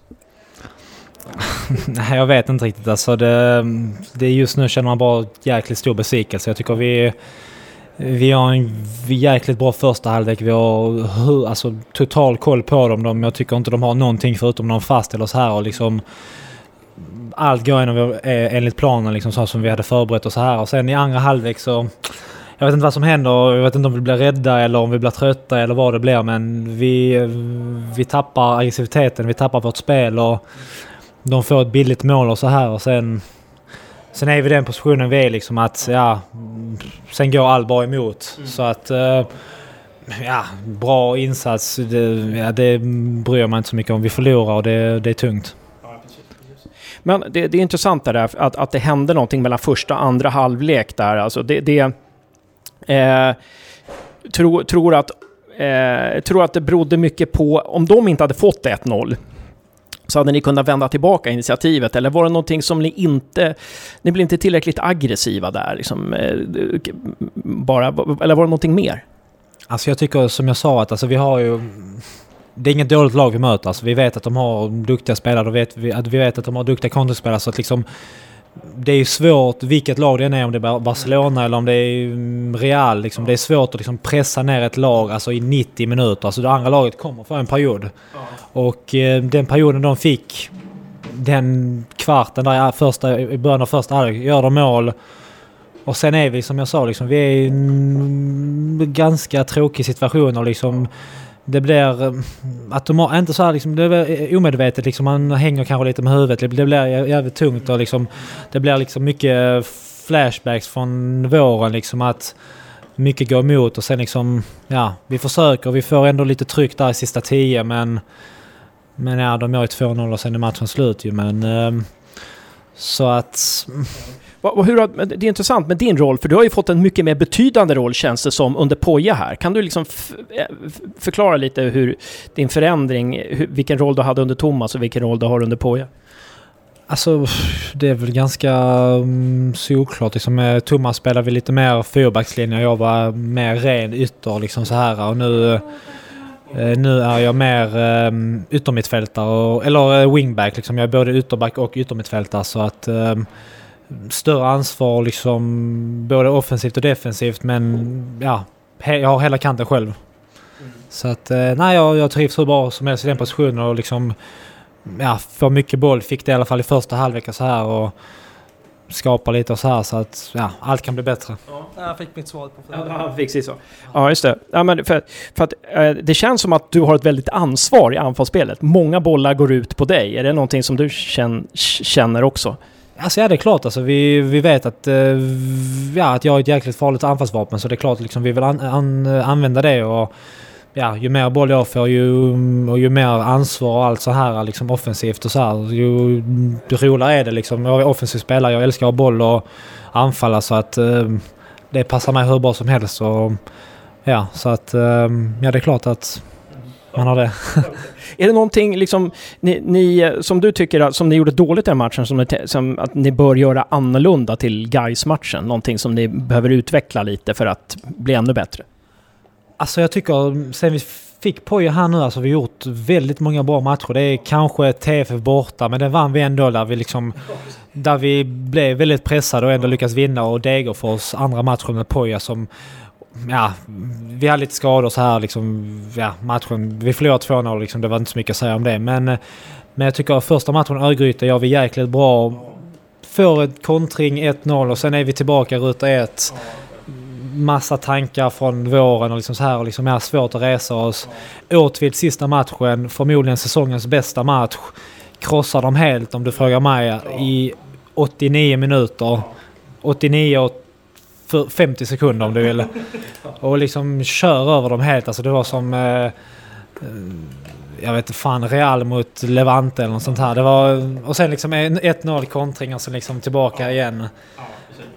*laughs*
Nej, jag vet inte riktigt. Alltså det, det just nu känner man bara jäkligt stor besvikelse. Jag tycker vi... Vi har en jäkligt bra första halvlek. Vi har alltså, total koll på dem. Jag tycker inte de har någonting förutom någon fast eller så här och liksom allt går enligt planen liksom så som vi hade förberett oss så här. Och sen i andra halvlek så... Jag vet inte vad som händer. Jag vet inte om vi blir rädda eller om vi blir trötta eller vad det blir. Men vi, vi tappar aggressiviteten, vi tappar vårt spel och de får ett billigt mål och så här och sen... Sen är vi i den positionen vi är liksom att, ja... Sen går allt bara emot. Mm. Så att... Uh, ja, bra insats. Det, ja, det bryr man inte så mycket om. Vi förlorar och det, det är tungt.
Men det, det är intressant där att, att det hände någonting mellan första och andra halvlek där. Alltså det... det eh, tror, tror att eh, tror att det berodde mycket på, om de inte hade fått 1-0, så hade ni kunnat vända tillbaka initiativet? Eller var det någonting som ni inte... Ni blev inte tillräckligt aggressiva där? Liksom, eh, bara, eller var det någonting mer?
Alltså jag tycker som jag sa att alltså vi har ju... Det är inget dåligt lag vi möter. Alltså vi vet att de har duktiga spelare. Och vet, vi, vi vet att de har duktiga kontringsspelare. Så att liksom... Det är ju svårt, vilket lag det än är, om det är Barcelona eller om det är Real. Liksom, det är svårt att liksom pressa ner ett lag alltså, i 90 minuter. Alltså det andra laget kommer för en period. Och eh, den perioden de fick, den kvarten där första, i början av första halvlek, gör de mål. Och sen är vi som jag sa, liksom, vi är i en ganska tråkig situation. Och liksom, det blir eh, inte så här liksom, det är eh, omedvetet liksom, man hänger kanske lite med huvudet. Det blir jävligt tungt och liksom, det blir liksom mycket flashbacks från våren liksom att mycket går emot och sen liksom, ja, vi försöker. Vi får ändå lite tryck där i sista tio men... Men ja, de gör ju 2-0 och sen är matchen slut ju men... Ehm, så att...
Mm. Hur, det är intressant med din roll, för du har ju fått en mycket mer betydande roll känns det som under Poja här. Kan du liksom eh, förklara lite hur din förändring, hur, vilken roll du hade under Thomas och vilken roll du har under Poja?
Alltså, det är väl ganska um, solklart. Liksom, Thomas spelade vi lite mer fyrbackslinje och jag var mer ren ytter liksom så här. Och nu, eh, nu är jag mer um, yttermittfältare, eller eh, wingback liksom. Jag är både ytterback och yttermittfältare så att um, större ansvar liksom både offensivt och defensivt men ja, jag har hela kanten själv. Så att eh, nej, jag, jag trivs hur bra som helst i den positionen och liksom ja, får mycket boll. Fick det i alla fall i första halvlek så här och skapar lite och så här så att ja, allt kan bli bättre.
Ja, jag fick mitt svar på frågan.
Ja, han fick sitt svar. Ja, just det. Ja, men för, för att, eh, det känns som att du har ett väldigt ansvar i anfallsspelet. Många bollar går ut på dig. Är det någonting som du känner också?
Alltså ja, det är klart. Alltså, vi, vi vet att, eh, ja, att jag är ett jäkligt farligt anfallsvapen så det är klart liksom, vi vill an, an, använda det. Och, ja, ju mer boll jag får ju, och ju mer ansvar och allt så här liksom offensivt och så här, ju roligare är det liksom. Jag är offensiv spelare, jag älskar att ha boll och anfalla så att eh, det passar mig hur bra som helst. Och, ja, så att eh, ja, det är klart att man har det. *laughs*
är det någonting liksom, ni, ni, som du tycker som ni gjorde dåligt i den matchen, som, som att ni bör göra annorlunda till guys matchen Någonting som ni behöver utveckla lite för att bli ännu bättre?
Alltså jag tycker, sen vi fick Poja här nu, alltså vi har gjort väldigt många bra matcher. Det är kanske TFF borta, men den vann vi ändå där vi liksom... Där vi blev väldigt pressade och ändå lyckas vinna och Degerfors andra matchen med Poja som... Ja, vi hade lite skador så här liksom. Ja, matchen... Vi förlorade 2-0 liksom. Det var inte så mycket att säga om det. Men, eh, men jag tycker att första matchen Örgryte gör vi jäkligt bra. Får ett kontring 1-0 och sen är vi tillbaka ruta 1 massa tankar från våren och liksom så här och liksom är svårt att resa oss. Åtvid sista matchen, förmodligen säsongens bästa match. Krossar dem helt om du frågar mig i 89 minuter. 89 för 50 sekunder om du vill. Och liksom kör över dem helt. Alltså det var som... Eh, eh, jag vet inte fan, Real mot Levante eller något sånt här. Det var, och sen liksom 1-0 kontring och sen liksom tillbaka igen.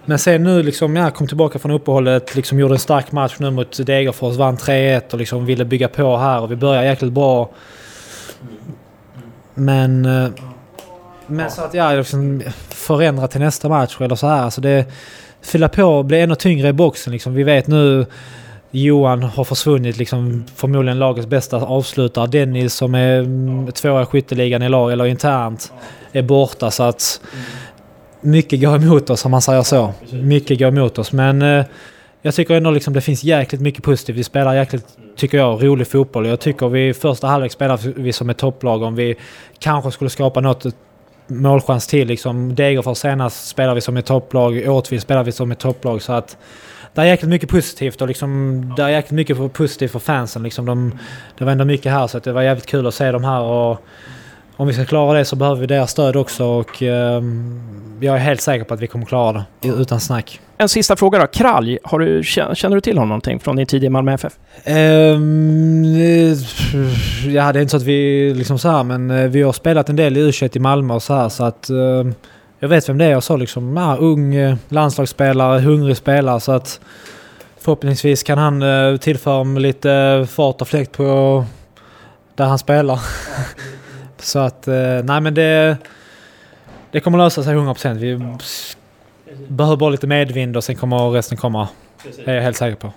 Men sen nu liksom, ja, kom tillbaka från uppehållet, liksom gjorde en stark match nu mot Degerfors, vann 3-1 och liksom ville bygga på här och vi började jäkligt bra. Men... Eh, men så att ja, liksom förändra till nästa match eller så här. Alltså det... Fylla på, och bli ännu tyngre i boxen liksom. Vi vet nu... Johan har försvunnit, liksom förmodligen lagets bästa avslutare. Dennis som är mm, tvåa i skytteligan i lag, eller internt, är borta så att mycket går emot oss om man säger så. Mycket går emot oss men eh, jag tycker ändå liksom det finns jäkligt mycket positivt. Vi spelar jäkligt, tycker jag, rolig fotboll. Jag tycker vi i första halvlek spelar vi som ett topplag. Om vi kanske skulle skapa något målchans till liksom. Degerfors senast spelar vi som ett topplag. Åtvid spelar vi som ett topplag. Så att det är jäkligt mycket positivt och liksom, det är jäkligt mycket positivt för fansen. Liksom de, det var ändå mycket här så att det var jävligt kul att se dem här. Och, om vi ska klara det så behöver vi deras stöd också och eh, jag är helt säker på att vi kommer klara det utan snack.
En sista fråga då. Kralj, har du, känner du till honom någonting från din tid i Malmö FF?
Um, ja, det är inte så att vi liksom så här, men eh, vi har spelat en del i u i Malmö och så här så att uh, jag vet vem det är. Jag sa liksom, ja, ung uh, landslagsspelare, hungrig spelare så att förhoppningsvis kan han uh, tillföra lite fart och fläkt på där han spelar. *laughs* Så att, eh, nej men det... Det kommer lösa sig 100%. Vi behöver bara lite medvind och sen kommer resten komma. Det är jag helt säker på.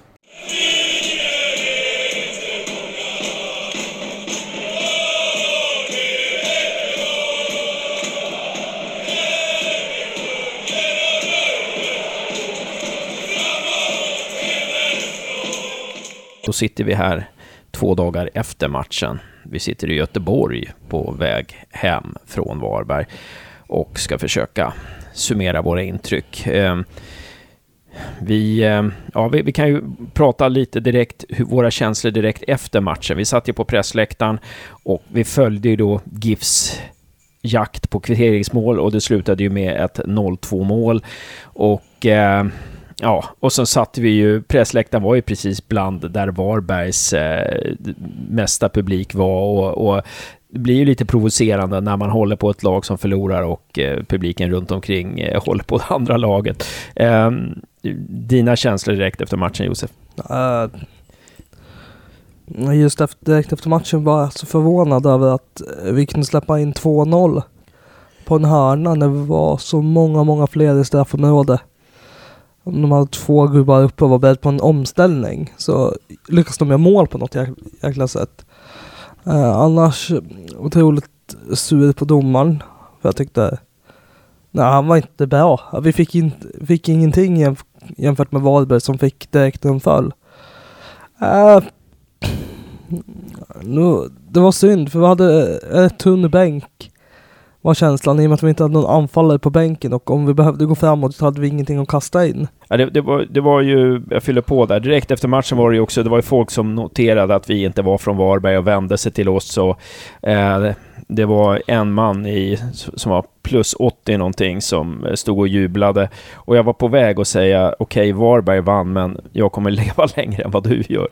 Då sitter vi här två dagar efter matchen. Vi sitter i Göteborg på väg hem från Varberg och ska försöka summera våra intryck. Ehm, vi, ehm, ja, vi, vi, kan ju prata lite direkt, hur våra känslor direkt efter matchen. Vi satt ju på pressläktaren och vi följde ju då GIFs jakt på kvitteringsmål och det slutade ju med ett 0-2 mål. Och eh, ja, och sen satt vi ju, pressläktaren var ju precis bland där Varbergs eh, mesta publik var och, och det blir ju lite provocerande när man håller på ett lag som förlorar och eh, publiken runt omkring eh, håller på det andra laget. Eh, dina känslor direkt efter matchen, Josef?
Uh, just efter, direkt efter matchen var jag så förvånad över att eh, vi kunde släppa in 2-0 på en hörna när det var så många, många fler i straffområdet. Om De hade två gubbar uppe och var beredda på en omställning. Så lyckas de göra mål på något jäkla sätt. Uh, annars otroligt sur på domaren. För jag tyckte, nej han var inte bra. Vi fick, in, fick ingenting jämf jämfört med Varberg som fick direkt en föll. Uh, eh, nu, det var synd för vi hade eh, en tunn bänk var känslan i och med att vi inte hade någon anfallare på bänken och om vi behövde gå framåt så hade vi ingenting att kasta in.
Ja, det, det, var, det var ju, jag fyller på där, direkt efter matchen var det ju också, det var ju folk som noterade att vi inte var från Varberg och vände sig till oss så. eh, det var en man i, som var plus 80 någonting som stod och jublade. Och jag var på väg att säga okej, okay, Varberg vann, men jag kommer *laughs* leva längre än vad du gör.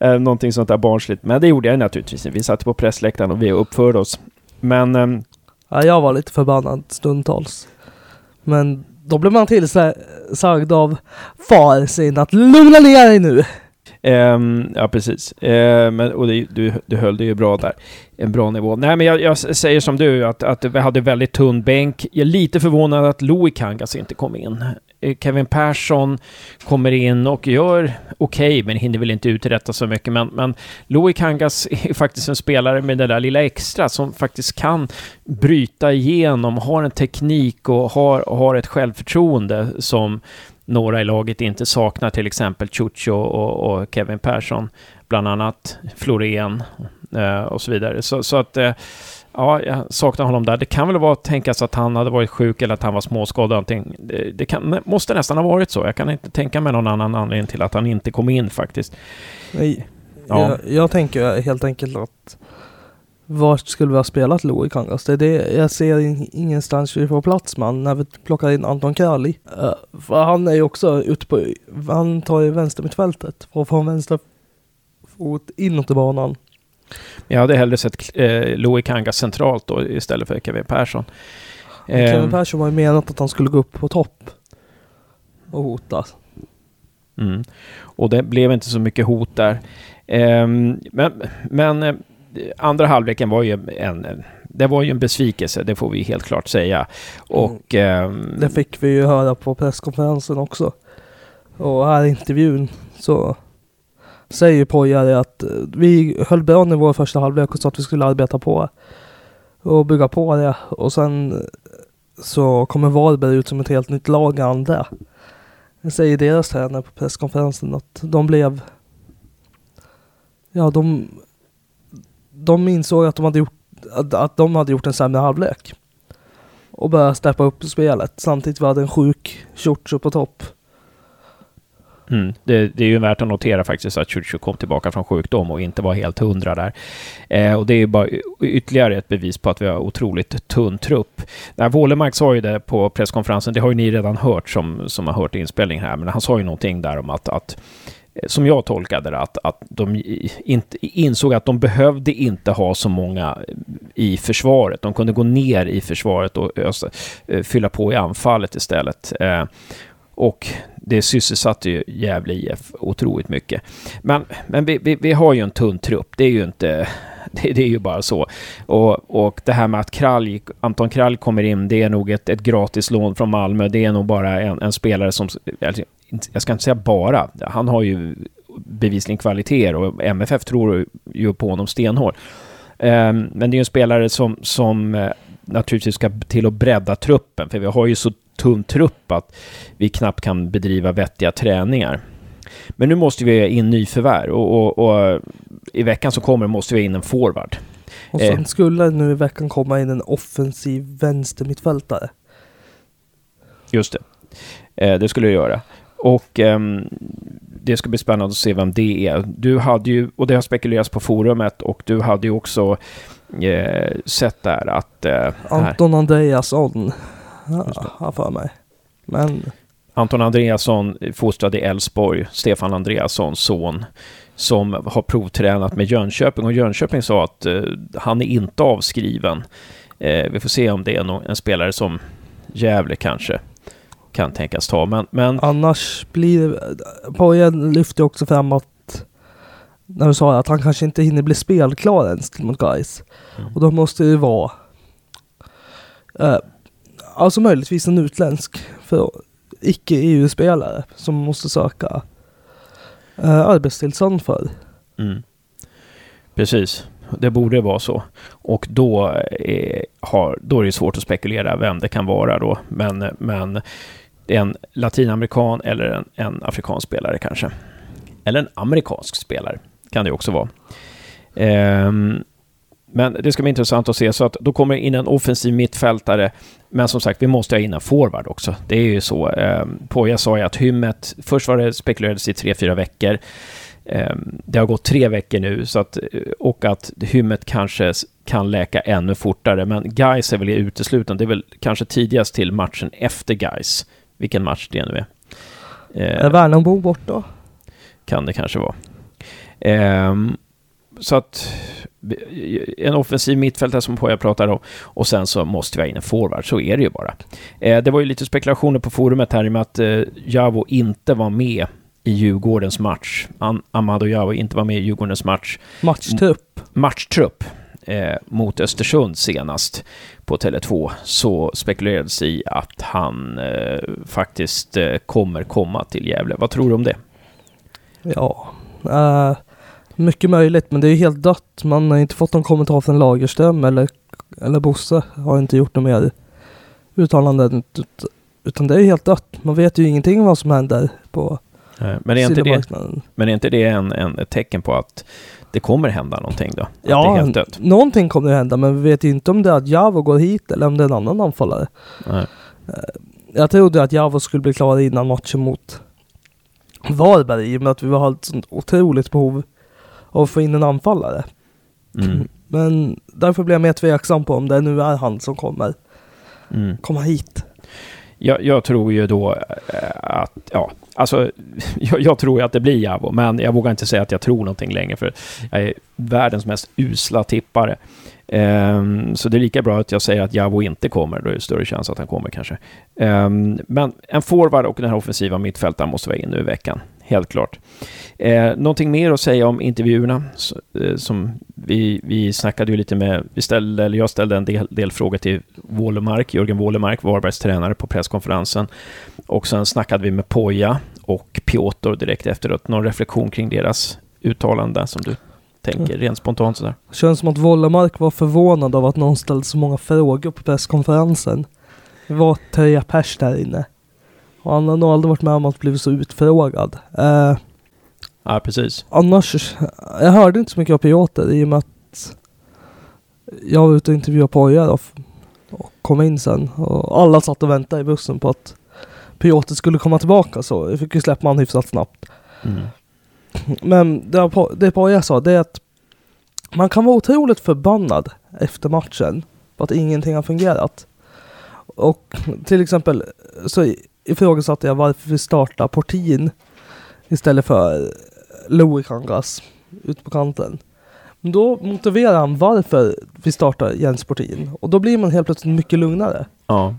Eh, någonting sånt där barnsligt. Men det gjorde jag naturligtvis. Vi satt på pressläktaren och vi uppförde oss. Men eh,
Ja, jag var lite förbannad stundtals. Men då blev man tillsagd av far sin att lugna ner dig nu.
Um, ja, precis. Uh, men, och det, du, du höll det ju bra där. En bra nivå. Nej, men jag, jag säger som du, att, att vi hade väldigt tunn bänk. Jag är lite förvånad att Louis Kangas inte kom in. Eh, Kevin Persson kommer in och gör okej, okay, men hinner väl inte uträtta så mycket. Men, men Louis Kangas *laughs* är faktiskt en spelare med det där lilla extra som faktiskt kan bryta igenom, har en teknik och har, har ett självförtroende som några i laget inte saknar, till exempel Chucho och, och Kevin Persson, bland annat Florén eh, och så vidare. Så, så att eh, Ja, jag saknar honom där. Det kan väl vara tänkas att han hade varit sjuk eller att han var småskadad. Det, det kan, måste nästan ha varit så. Jag kan inte tänka mig någon annan anledning till att han inte kom in faktiskt.
Nej. Ja. Jag, jag tänker helt enkelt att vart skulle vi ha spelat Louis Kangas? Det är det jag ser ingenstans vi får plats med när vi plockar in Anton Kralj. Uh, för han är ju också ute på, han tar ju vänster mittfältet för att få en vänster fot inåt i banan.
Jag hade hellre sett eh, Louis Kanga centralt då istället för Kevin Persson.
Eh, Kevin Persson var ju menat att han skulle gå upp på topp och hota.
Mm. Och det blev inte så mycket hot där. Eh, men men eh, andra halvleken var ju en, det var ju en besvikelse, det får vi helt klart säga. Och, mm.
det fick vi ju höra på presskonferensen också. Och här i intervjun så säger Pojare att eh, vi höll bra nivå i första halvlek och sa att vi skulle arbeta på och bygga på det. Och sen eh, så kommer Varberg ut som ett helt nytt lag andra. Det säger deras tränare på presskonferensen att de blev... Ja, de... De insåg att de hade gjort, att, att de hade gjort en sämre halvlek. Och började steppa upp spelet. Samtidigt var det en sjuk Ciuccio på topp.
Mm. Det, det, är ju värt att notera faktiskt att Churchill kom tillbaka från sjukdom och inte var helt hundra där. Eh, och det är ju bara ytterligare ett bevis på att vi har otroligt tunn trupp. När Wålemark sa ju det på presskonferensen, det har ju ni redan hört som, som har hört inspelningen här, men han sa ju någonting där om att, att eh, som jag tolkade det, att, att de inte, insåg att de behövde inte ha så många eh, i försvaret. De kunde gå ner i försvaret och ösa, eh, fylla på i anfallet istället. Eh, och det sysselsatte ju Gävle IF otroligt mycket. Men, men vi, vi, vi, har ju en tunn trupp, det är ju inte... *laughs* Det, det är ju bara så. Och, och det här med att Kralj, Anton Kralj kommer in, det är nog ett, ett gratis lån från Malmö. Det är nog bara en, en spelare som... Alltså, jag ska inte säga bara, han har ju bevisligen kvaliteter och MFF tror ju på honom stenhårt. Ehm, men det är ju en spelare som, som eh, naturligtvis ska till att bredda truppen, för vi har ju så tunn trupp att vi knappt kan bedriva vettiga träningar. Men nu måste vi in nyförvärv och, och, och i veckan som kommer måste vi in en forward.
Och sen eh. skulle nu i veckan komma in en offensiv vänstermittfältare.
Just det. Eh, det skulle det göra. Och eh, det ska bli spännande att se vem det är. Du hade ju, och det har spekulerats på forumet, och du hade ju också eh, sett där att... Eh,
Anton Andreasson. Ja, har för mig. Men
Anton Andreasson fostrad i Elfsborg, Stefan Andreassons son, som har provtränat med Jönköping och Jönköping sa att eh, han är inte avskriven. Eh, vi får se om det är no- en spelare som Gävle kanske kan tänkas ta. Men, men
annars blir... Pojen lyfte också fram att när du sa att han kanske inte hinner bli spelklar ens mot guys.
Mm.
Och då måste det vara eh, alltså möjligtvis en utländsk för icke-EU-spelare som måste söka eh, arbetstillstånd för.
Mm. Precis, det borde vara så. Och då, är, har, då är det svårt att spekulera vem det kan vara då. Men, men en latinamerikan eller en, en afrikansk spelare kanske. Eller en amerikansk spelare kan det också vara. Ehm, men det ska bli intressant att se. Så att då kommer in en offensiv mittfältare. Men som sagt, vi måste ha in en forward också. Det är ju så. Eh, Poja sa ju att hymmet, först var det spekulerades i tre, fyra veckor. Ehm, Det har gått tre veckor nu så att, och att hymmet kanske kan läka ännu fortare. Men Guys är väl utesluten. Det är väl kanske tidigast till matchen efter Guys. Vilken match det nu är.
Är
Eh,
Värnamo borta?
kan det kanske vara. Ehm, så att en offensiv mittfältare som Poja pratar om och sen så måste vi ha in en forward, så är det ju bara. Eh, det var ju lite spekulationer på forumet här i och med att eh, Javo inte var med i Djurgårdens match. Amado Javo inte var med i Djurgårdens match.
Matchtrupp.
Matchtrupp eh, mot Östersund senast på Tele2 så spekulerades i att han eh, faktiskt eh, kommer komma till Gävle. Vad tror du om det?
Ja. eh, mycket möjligt, men det är ju helt dött. Man har inte fått någon kommentar från Lagerström eller, eller Bosse har inte gjort något mer uttalanden. ut- Utan det är helt dött. Man vet ju ingenting om vad som händer på
Eh, Men är inte det, men är inte det en, en, ett tecken på att det kommer hända någonting då? Att
Ja,
helt dött?
någonting kommer att hända, men vi vet ju inte om det är att Javo går hit eller om det är en annan anfallare.
Nej.
Jag trodde att Javo skulle bli klar innan matchen mot Varberg i och med att vi har ett sånt otroligt behov att få in en anfallare.
Mm.
Men därför blir jag mer tveksam på om det nu är han som kommer
Mm.
komma hit.
Jag, jag tror ju då eh, att, ja, alltså, *laughs* jag, jag tror ju att det blir Javo, men jag vågar inte säga att jag tror någonting längre, för jag är världens mest usla tippare. Ehm, så det är lika bra att jag säger att Javo inte kommer, då är det större chans att han kommer kanske. Ehm, men en forward och den här offensiva mittfältaren måste vara in nu i veckan, helt klart. Eh, någonting mer att säga om intervjuerna? Så, eh, som vi, vi snackade ju lite med, vi ställde, eller jag ställde en del, del frågor till Wålemark, Jörgen Wålemark, Varbergs tränare på presskonferensen. Och sen snackade vi med Poja och Piotr direkt efteråt. Någon reflektion kring deras uttalande som du tänker rent spontant sådär?
Känns som att Wålemark var förvånad av att någon ställde så många frågor på presskonferensen. Det var tre pers där inne. Och han har nog aldrig varit med om att bli så utfrågad. Eh,
Ja, precis.
annars, jag hörde inte så mycket av Piotr i och med att jag var ute och intervjuade Poja då, och kom in sen. Och alla satt och väntade i bussen på att Piotr skulle komma tillbaka så jag fick ju släppa han hyfsat snabbt.
Mm.
Men det, det Poja sa det är att man kan vara otroligt förbannad efter matchen på att ingenting har fungerat. Och till exempel så ifrågasatte jag varför vi startar Portin istället för Louis ut på kanten. Men då motiverar han varför vi startar Jens Portin och då blir man helt plötsligt mycket lugnare.
Ja.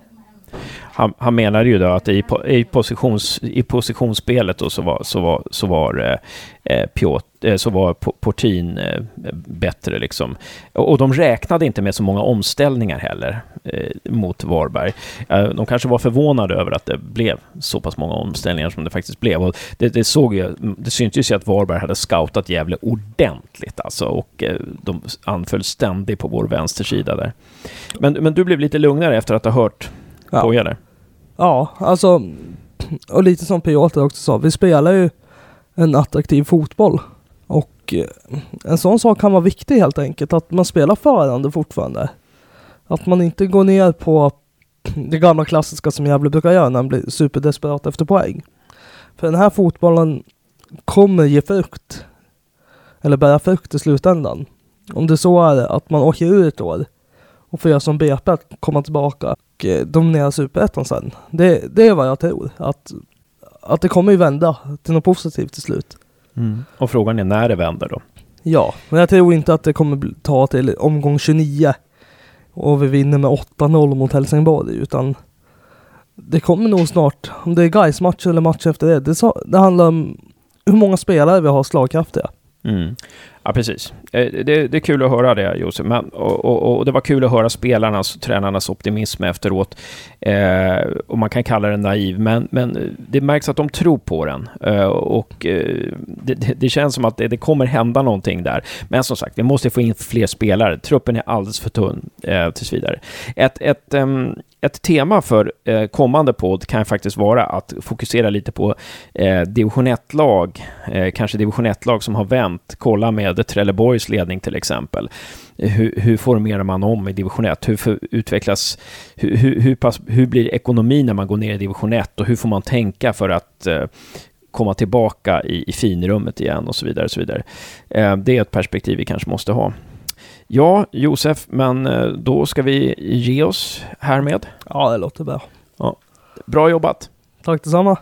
Han, han menade ju då att i, i, positions, i positionsspelet då så var, så var, så var, eh, eh Piot, eh, så var Portin eh, bättre liksom. Och, och de räknade inte med så många omställningar heller eh, mot Varberg. Eh, de kanske var förvånade över att det blev så pass många omställningar som det faktiskt blev. Och det, det såg ju, det syntes ju att Varberg hade scoutat Gävle ordentligt alltså och eh, de anföll ständigt på vår vänstersida där. Men, men du blev lite lugnare efter att ha hört
Ja.
Poja där?
Ja, alltså och lite som Piotr också sa, vi spelar ju en attraktiv fotboll. Och eh, en sån sak kan vara viktig helt enkelt, att man spelar förande fortfarande. Att man inte går ner på det gamla klassiska som Gävle brukar göra när man blir superdesperat efter poäng. För den här fotbollen kommer ge frukt. Eller bära frukt i slutändan. om det så är att man åker ur ett år och får göra som BP, att komma tillbaka och eh, dominera superettan sen. Det, det är vad jag tror. Att, att det kommer ju vända till något positivt till slut.
Mm. Och frågan är när det vänder då?
Ja, men jag tror inte att det kommer ta till omgång 29 och vi vinner med 8-0 mot Helsingborg utan det kommer nog snart, om det är guys match eller match efter det, det, det handlar om hur många spelare vi har slagkraftiga.
Mm. Ja, precis. Eh, det, det är kul att höra det, Josef. Men, och, och, och det var kul att höra spelarnas och tränarnas optimism efteråt. Eh, och man kan kalla den naiv, men, men det märks att de tror på den. Eh, och eh, det, det, känns som att det, det kommer hända någonting där. Men som sagt, vi måste få in fler spelare. Truppen är alldeles för tunn eh, tills vidare. Ett, ett, um, ett tema för eh, kommande podd kan faktiskt vara att fokusera lite på eh, division 1-lag, eh, kanske division 1-lag som har vänt. Kolla med Trelleborgs ledning till exempel. Hur, hur formerar man om i division 1? Hur för, utvecklas, hur, hur, hur, pass, hur blir ekonomin när man går ner i division 1 och hur får man tänka för att eh, komma tillbaka i, i finrummet igen och så vidare. Och så vidare. Eh, det är ett perspektiv vi kanske måste ha. Ja, Josef, men eh, då ska vi ge oss härmed.
Ja, det låter bra.
Bra jobbat!
Tack detsamma.